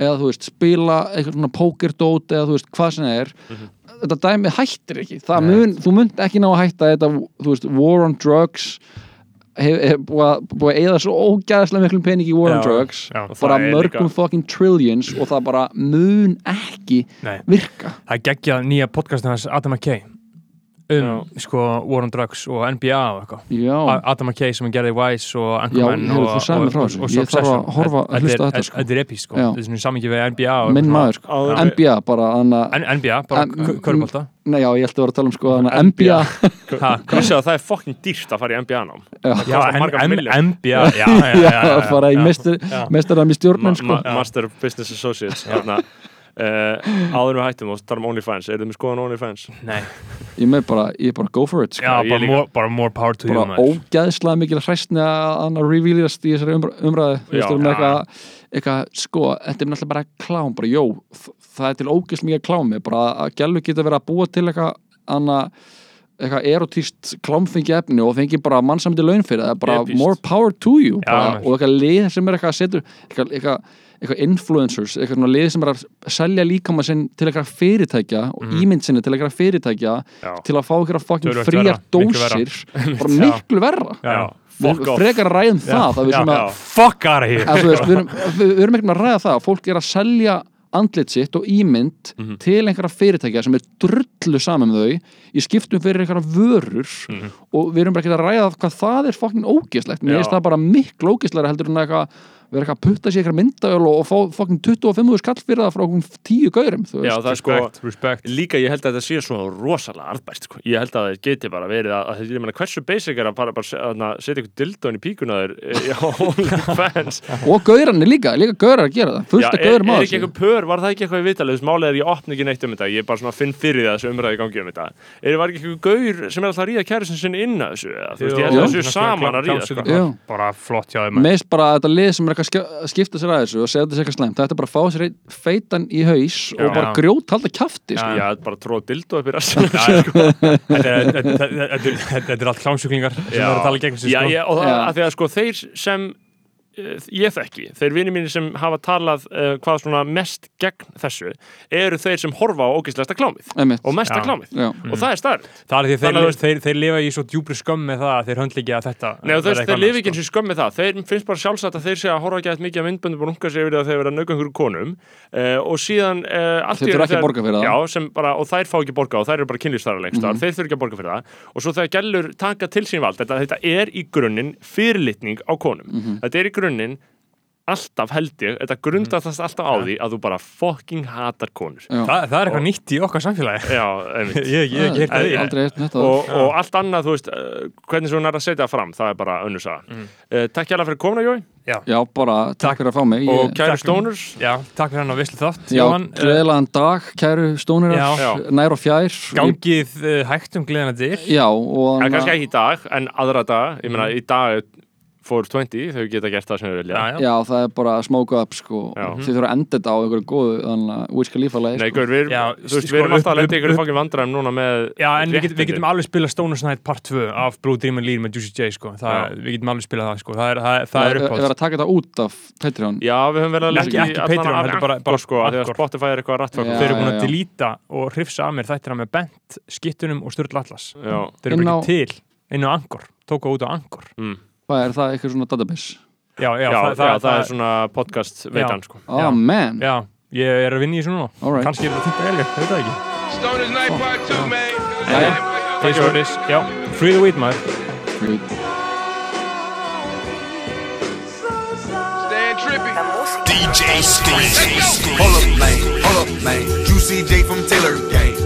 eða þú veist, spila eitthvað svona pókerdót eða þú veist, hvað sem það er. Þetta dæmi hættir ekki. Mun, þú munt ekki ná að hætta þetta, þú veist, war on drugs. Hefur hef, búið að- eða svo ógæðslega miklum pening í war on Já, drugs. já. Bara mörgum líka- fucking trillions og það bara mun ekki Nei. virka. Það geggjað nýja podcastin hans Adam McKay um sko War on Drugs og NBA og eitthvað. Já, A- Adam McKay sem gerði Vice og Já, Anchorman heyrðu, og, þú sagði mér og, frá og, þessu. og Ég þarf að horfa- að hlusta á þetta, sko. Þetta er epíst sko. Já. Þetta er svona samingi við NBA og minn maður sko. Áður- NBA bara anna, NBA, bara körubólta nei já, ég ætti að vera að tala um sko anna, NBA. Það er fokkin dýrt að fara í NBA nám. Já, Já. NBA, já, já, já, já, já, bara í já. mestar Já. mestaram í stjórnum sko. Ma ma Master of Business Associates þarna, uh, áður við hættum og tala um OnlyFans er þið með skoðan OnlyFans? Nei, ég með bara, ég bara go for it sko. já, bara more, bara more power to you bara ógæðslega mikil hræstni að hann að revealast í þessari umr umræðu þú Já. veist, um Já. eitthvað, eitthvað, sko, þetta er náttúrulega bara klám, bara, jó, það er til ógæðslega mikið klámi, bara að gælu geta verið að búa til eitthvað annað eitthvað erotíst klámfengi efni og fengi bara mannsamdi laun fyrir það, bara Epískt. more power to you Já, bara, maður. og eitthvað lið sem er eitthvað að setja eitthvað, eitthvað, eitthvað influencers eitthvað svona lið sem er að selja líkama sinn til eitthvað fyrirtækja og Mhm. ímynd sinni til eitthvað fyrirtækja Já. til að fá eitthvað fucking fríar dósir. Bara miklu verra. Já. við frekar að ræðum það að við, erum, við, við erum ekki að ræða það. Að fólk er að selja andlit sitt og ímynd Mhm. til einhverja fyrirtækja sem er drullu saman með þau í skiptum fyrir einhverja vörur Mhm. og við erum bara ekki að ræða hvað það er fokkin ógeðslegt, mér finnst það bara miklu ógeðslega heldur en eitthvað vera eitthvað að putta sér eitthvað myndaöl og, og fá fokkin 25 skall fyrir það frá okkur 10 gaurum Já, það er sko Respect, respect. Líka ég held að þetta sé svo rosalega arðbært sko. ég held að það geti bara verið að, að ég meina hversu basic er að bara, bara se- að setja ykkur dildón í píkuna þér eh, og gaurarnir líka, líka gaurar að gera það. Fullt er, gaurum á er ekki þessu eitthvað pör, var það ekki eitthvað þess málið er ég opna ekki neitt um þetta. Ég er bara svona finn fyrir það þessu umræði í gangi um þetta. Er var ekki eitthvað gaur sem er alltaf að þessu þessu er skipta sér að þessu og segja þetta sér eitthvað slæmt þetta er bara að fá sér feitan í haus og Já. bara grjót halda kjafti sko. Já, bara tróð dildó upp í já, sko. Þetta er- er allt klámsjúklingar sem Já. er að tala gegn sig Já, sko. já, og það, Já. að því að sko þeir sem ég þekki, þeir vinni mínir sem hafa talað uh, hvað svona mest gegn þessu, eru þeir sem horfa á ógæslegasta klámið. Einmitt. og mesta Já. klámið. Já. og það er starf Það er því að að þeir, þeir, þeir lifa í svo djúpri skömm með það að þeir höndla ekki að þetta Nei, eitthvað þeir lifi annað, ekki eins og skömmi það. Þeir finnst bara sjálfsagt að þeir sé að horfa ekki að mikið að myndböndum og runga sig yfir það þegar þeir vera að nauka einhverju konum. Uh, og síðan uh, allt Þeir í þurfa einu ekki að þegar- borga fyrir það. Já, sem bara, og þær fá ekki borga og þær eru bara kynlýstara lengst mm Mhm. Að það og til er er grunninn alltaf held ég, þetta grundast alltaf á því að þú bara fucking hatar konur. Já. Það, það er eitthvað nýtt í okkar samfélagi. Já, Ég ég hef ekki heyrt Það það er og, og allt annað, þú veist, uh, hvernig svo nær að setja það fram, það er bara önnur saga. Mm. Uh, takk hjá fyrir komuna, Jói, Já, bara takk fyrir að fá mig. Og ég, kæri takk. stónurs. Já, takk fyrir hann á vislu þátt Já, Jóhann, eh, gleðilegan dag, kæru stónir Já. Já. nær og fjær. Gangið hægt um gleðina dyr Já, og Það er kannski ekki í dag, en aðra dag, ég meina, í dag er 420 þau geta gert það sem þau vilja Já, já. Já, það er bara smoke up sko. Þið þurfa að enda þetta á einhverju góðu Þannig að Wiz Khalifa lagi Nei, sko. gaur, við, Já, þú veist, sko, við erum alltaf að lenda ykkur fangin vandræðum núna með Já, en við, get, við getum alveg spilað Stoners Night Part 2 af Blue Dream and Lean með Juicy J sko. það, Við getum alveg spilað það sko. Það er, það, það er Það er uppátt verið að taka þetta út af Patreon Já, við höfum verið að í ekki Patreon, af heldur bara- bara sko, að Anchor. Spotify er eitthvað Já. Þeir eru búin að já. delíta og hrifsa að mér þættina með Bent, skittunum og Sturl Atlas Já, Þeir eru á- ekki til á Angor, tóku út á Angor mm. Hvað er það eitthvað svona database? Já, já, já, það, já, það, er svona podcast veitan sko. Oh Já. man Já, ég er að vinna í þessu núna. Kannski er þetta fint að elga, ég veit það ekki Stoners Night Part 2, man. Jæja. Free the Weed maður Stand trippy. DJ Scream. Hold up, man. Hold up, man. Juicy J from Taylor Gang.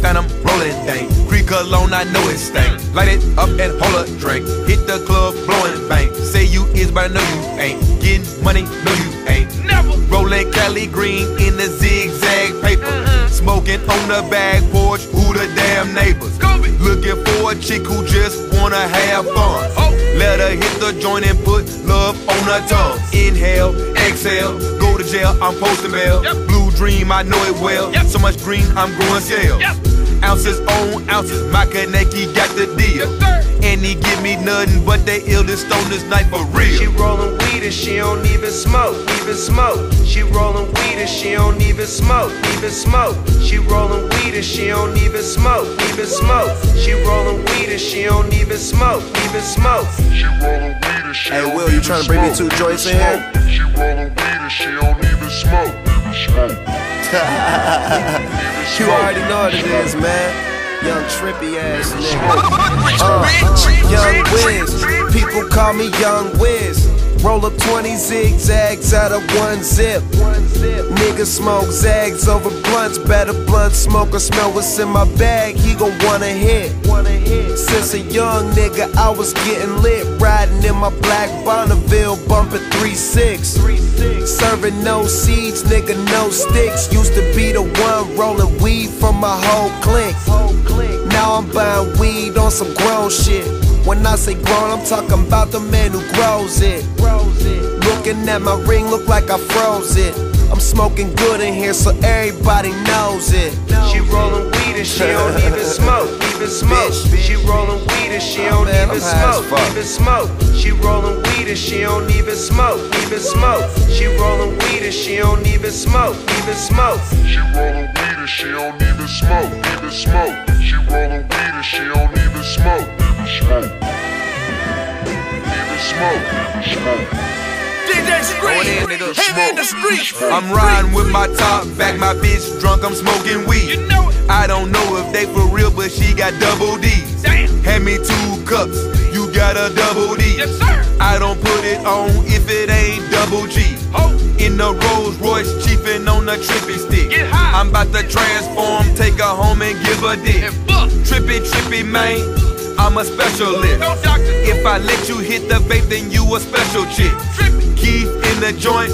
Phantom, rolling dang. Creek alone, I know it stank. Light it up and hold a drink. Hit the club, blowing bang. Say you is, but I know you ain't. Getting money, no you ain't. Never. Rolling Cali green in the zigzag paper. Uh-huh. Smoking on the back porch, who the damn neighbors? Scooby. Looking for a chick who just wanna have fun. Oh. Let her hit the joint and put love on her tongue. Inhale, exhale, go to jail, I'm posting bail. Yep. Dream, I know it well. Yep. So much green, I'm growing sales. Yep. Ounces on ounces, my Kaneki got the deal. And he give me nothing but they illest stoners night for She real. rollin' weed and she don't even smoke, even smoke. She rollin' weed and she don't even smoke, even smoke. She rollin' weed and she don't even smoke, even smoke. She rollin' weed and she don't even smoke, even smoke. She rollin' weed and she Hey, don't Will, you even tryna bring me two joints in here? She rollin' weed and she don't even smoke. Even smoke. You already know what it is, man. Young trippy ass nigga. Uh, young Wiz. People call me Young Wiz. Roll up 20 zigzags out of one zip. Nigga smoke zags over blunts. Better blunt smoker smell what's in my bag. He gon' wanna hit. Since a young nigga, I was getting lit. Riding in my black Bonneville, bumping 3-6. Serving no seeds, nigga, no sticks. Used to be the one rolling weed from my whole clique. Now I'm buying weed on some grown shit. When I say grown, I'm talking about the man who grows it. Looking at my ring, look like I froze it. I'm smoking good in here, so everybody knows it. She rollin' weed and she don't even smoke, even smoke. She rollin' weed and she don't even I'm high as smoke, even smoke. She rollin' weed and she don't even smoke, even smoke. She rollin' weed and she don't even smoke, even smoke. She rollin' weed and she don't even smoke. Even smoke. She rollin' weed and she don't even smoke. Even smoke. Even smoke. Even smoke. DJ Scream, nigga. Heavy in the street. I'm riding with my top back, my bitch drunk, I'm smoking weed. You know. I don't know if they for real, but she got double D's. Damn. Hand me two cups, you got a double D. Yes, sir. I don't put it on if it ain't double G. Ho. In the Rolls Royce, chiefin' on the trippy stick. Get high. I'm about to transform, take her home and give her dick. Trippy, trippy, man. I'm a specialist. No doctor. If I let you hit the vape, then you a special chick. Keith in the joint,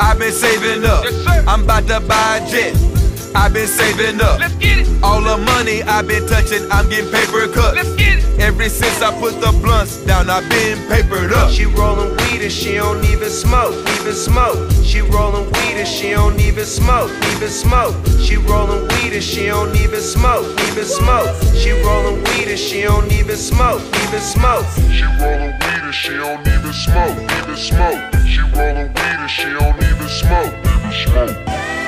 I've been saving up. I'm about to buy a jet. I've been saving up. Let's get it. All the money I've been touching, I'm getting paper cuts. Let's get it. Ever since I put the blunts down, I've been papered up. She rollin' weed and she don't even smoke, even smoke. She rollin' weed and she don't even smoke, even smoke. She rollin' weed and she don't even smoke, even smoke. She rollin' weed and she don't even smoke, even smoke. She rollin' weed and she don't even smoke. Even smoke. She rollin' weed and she don't even smoke. Even smoke.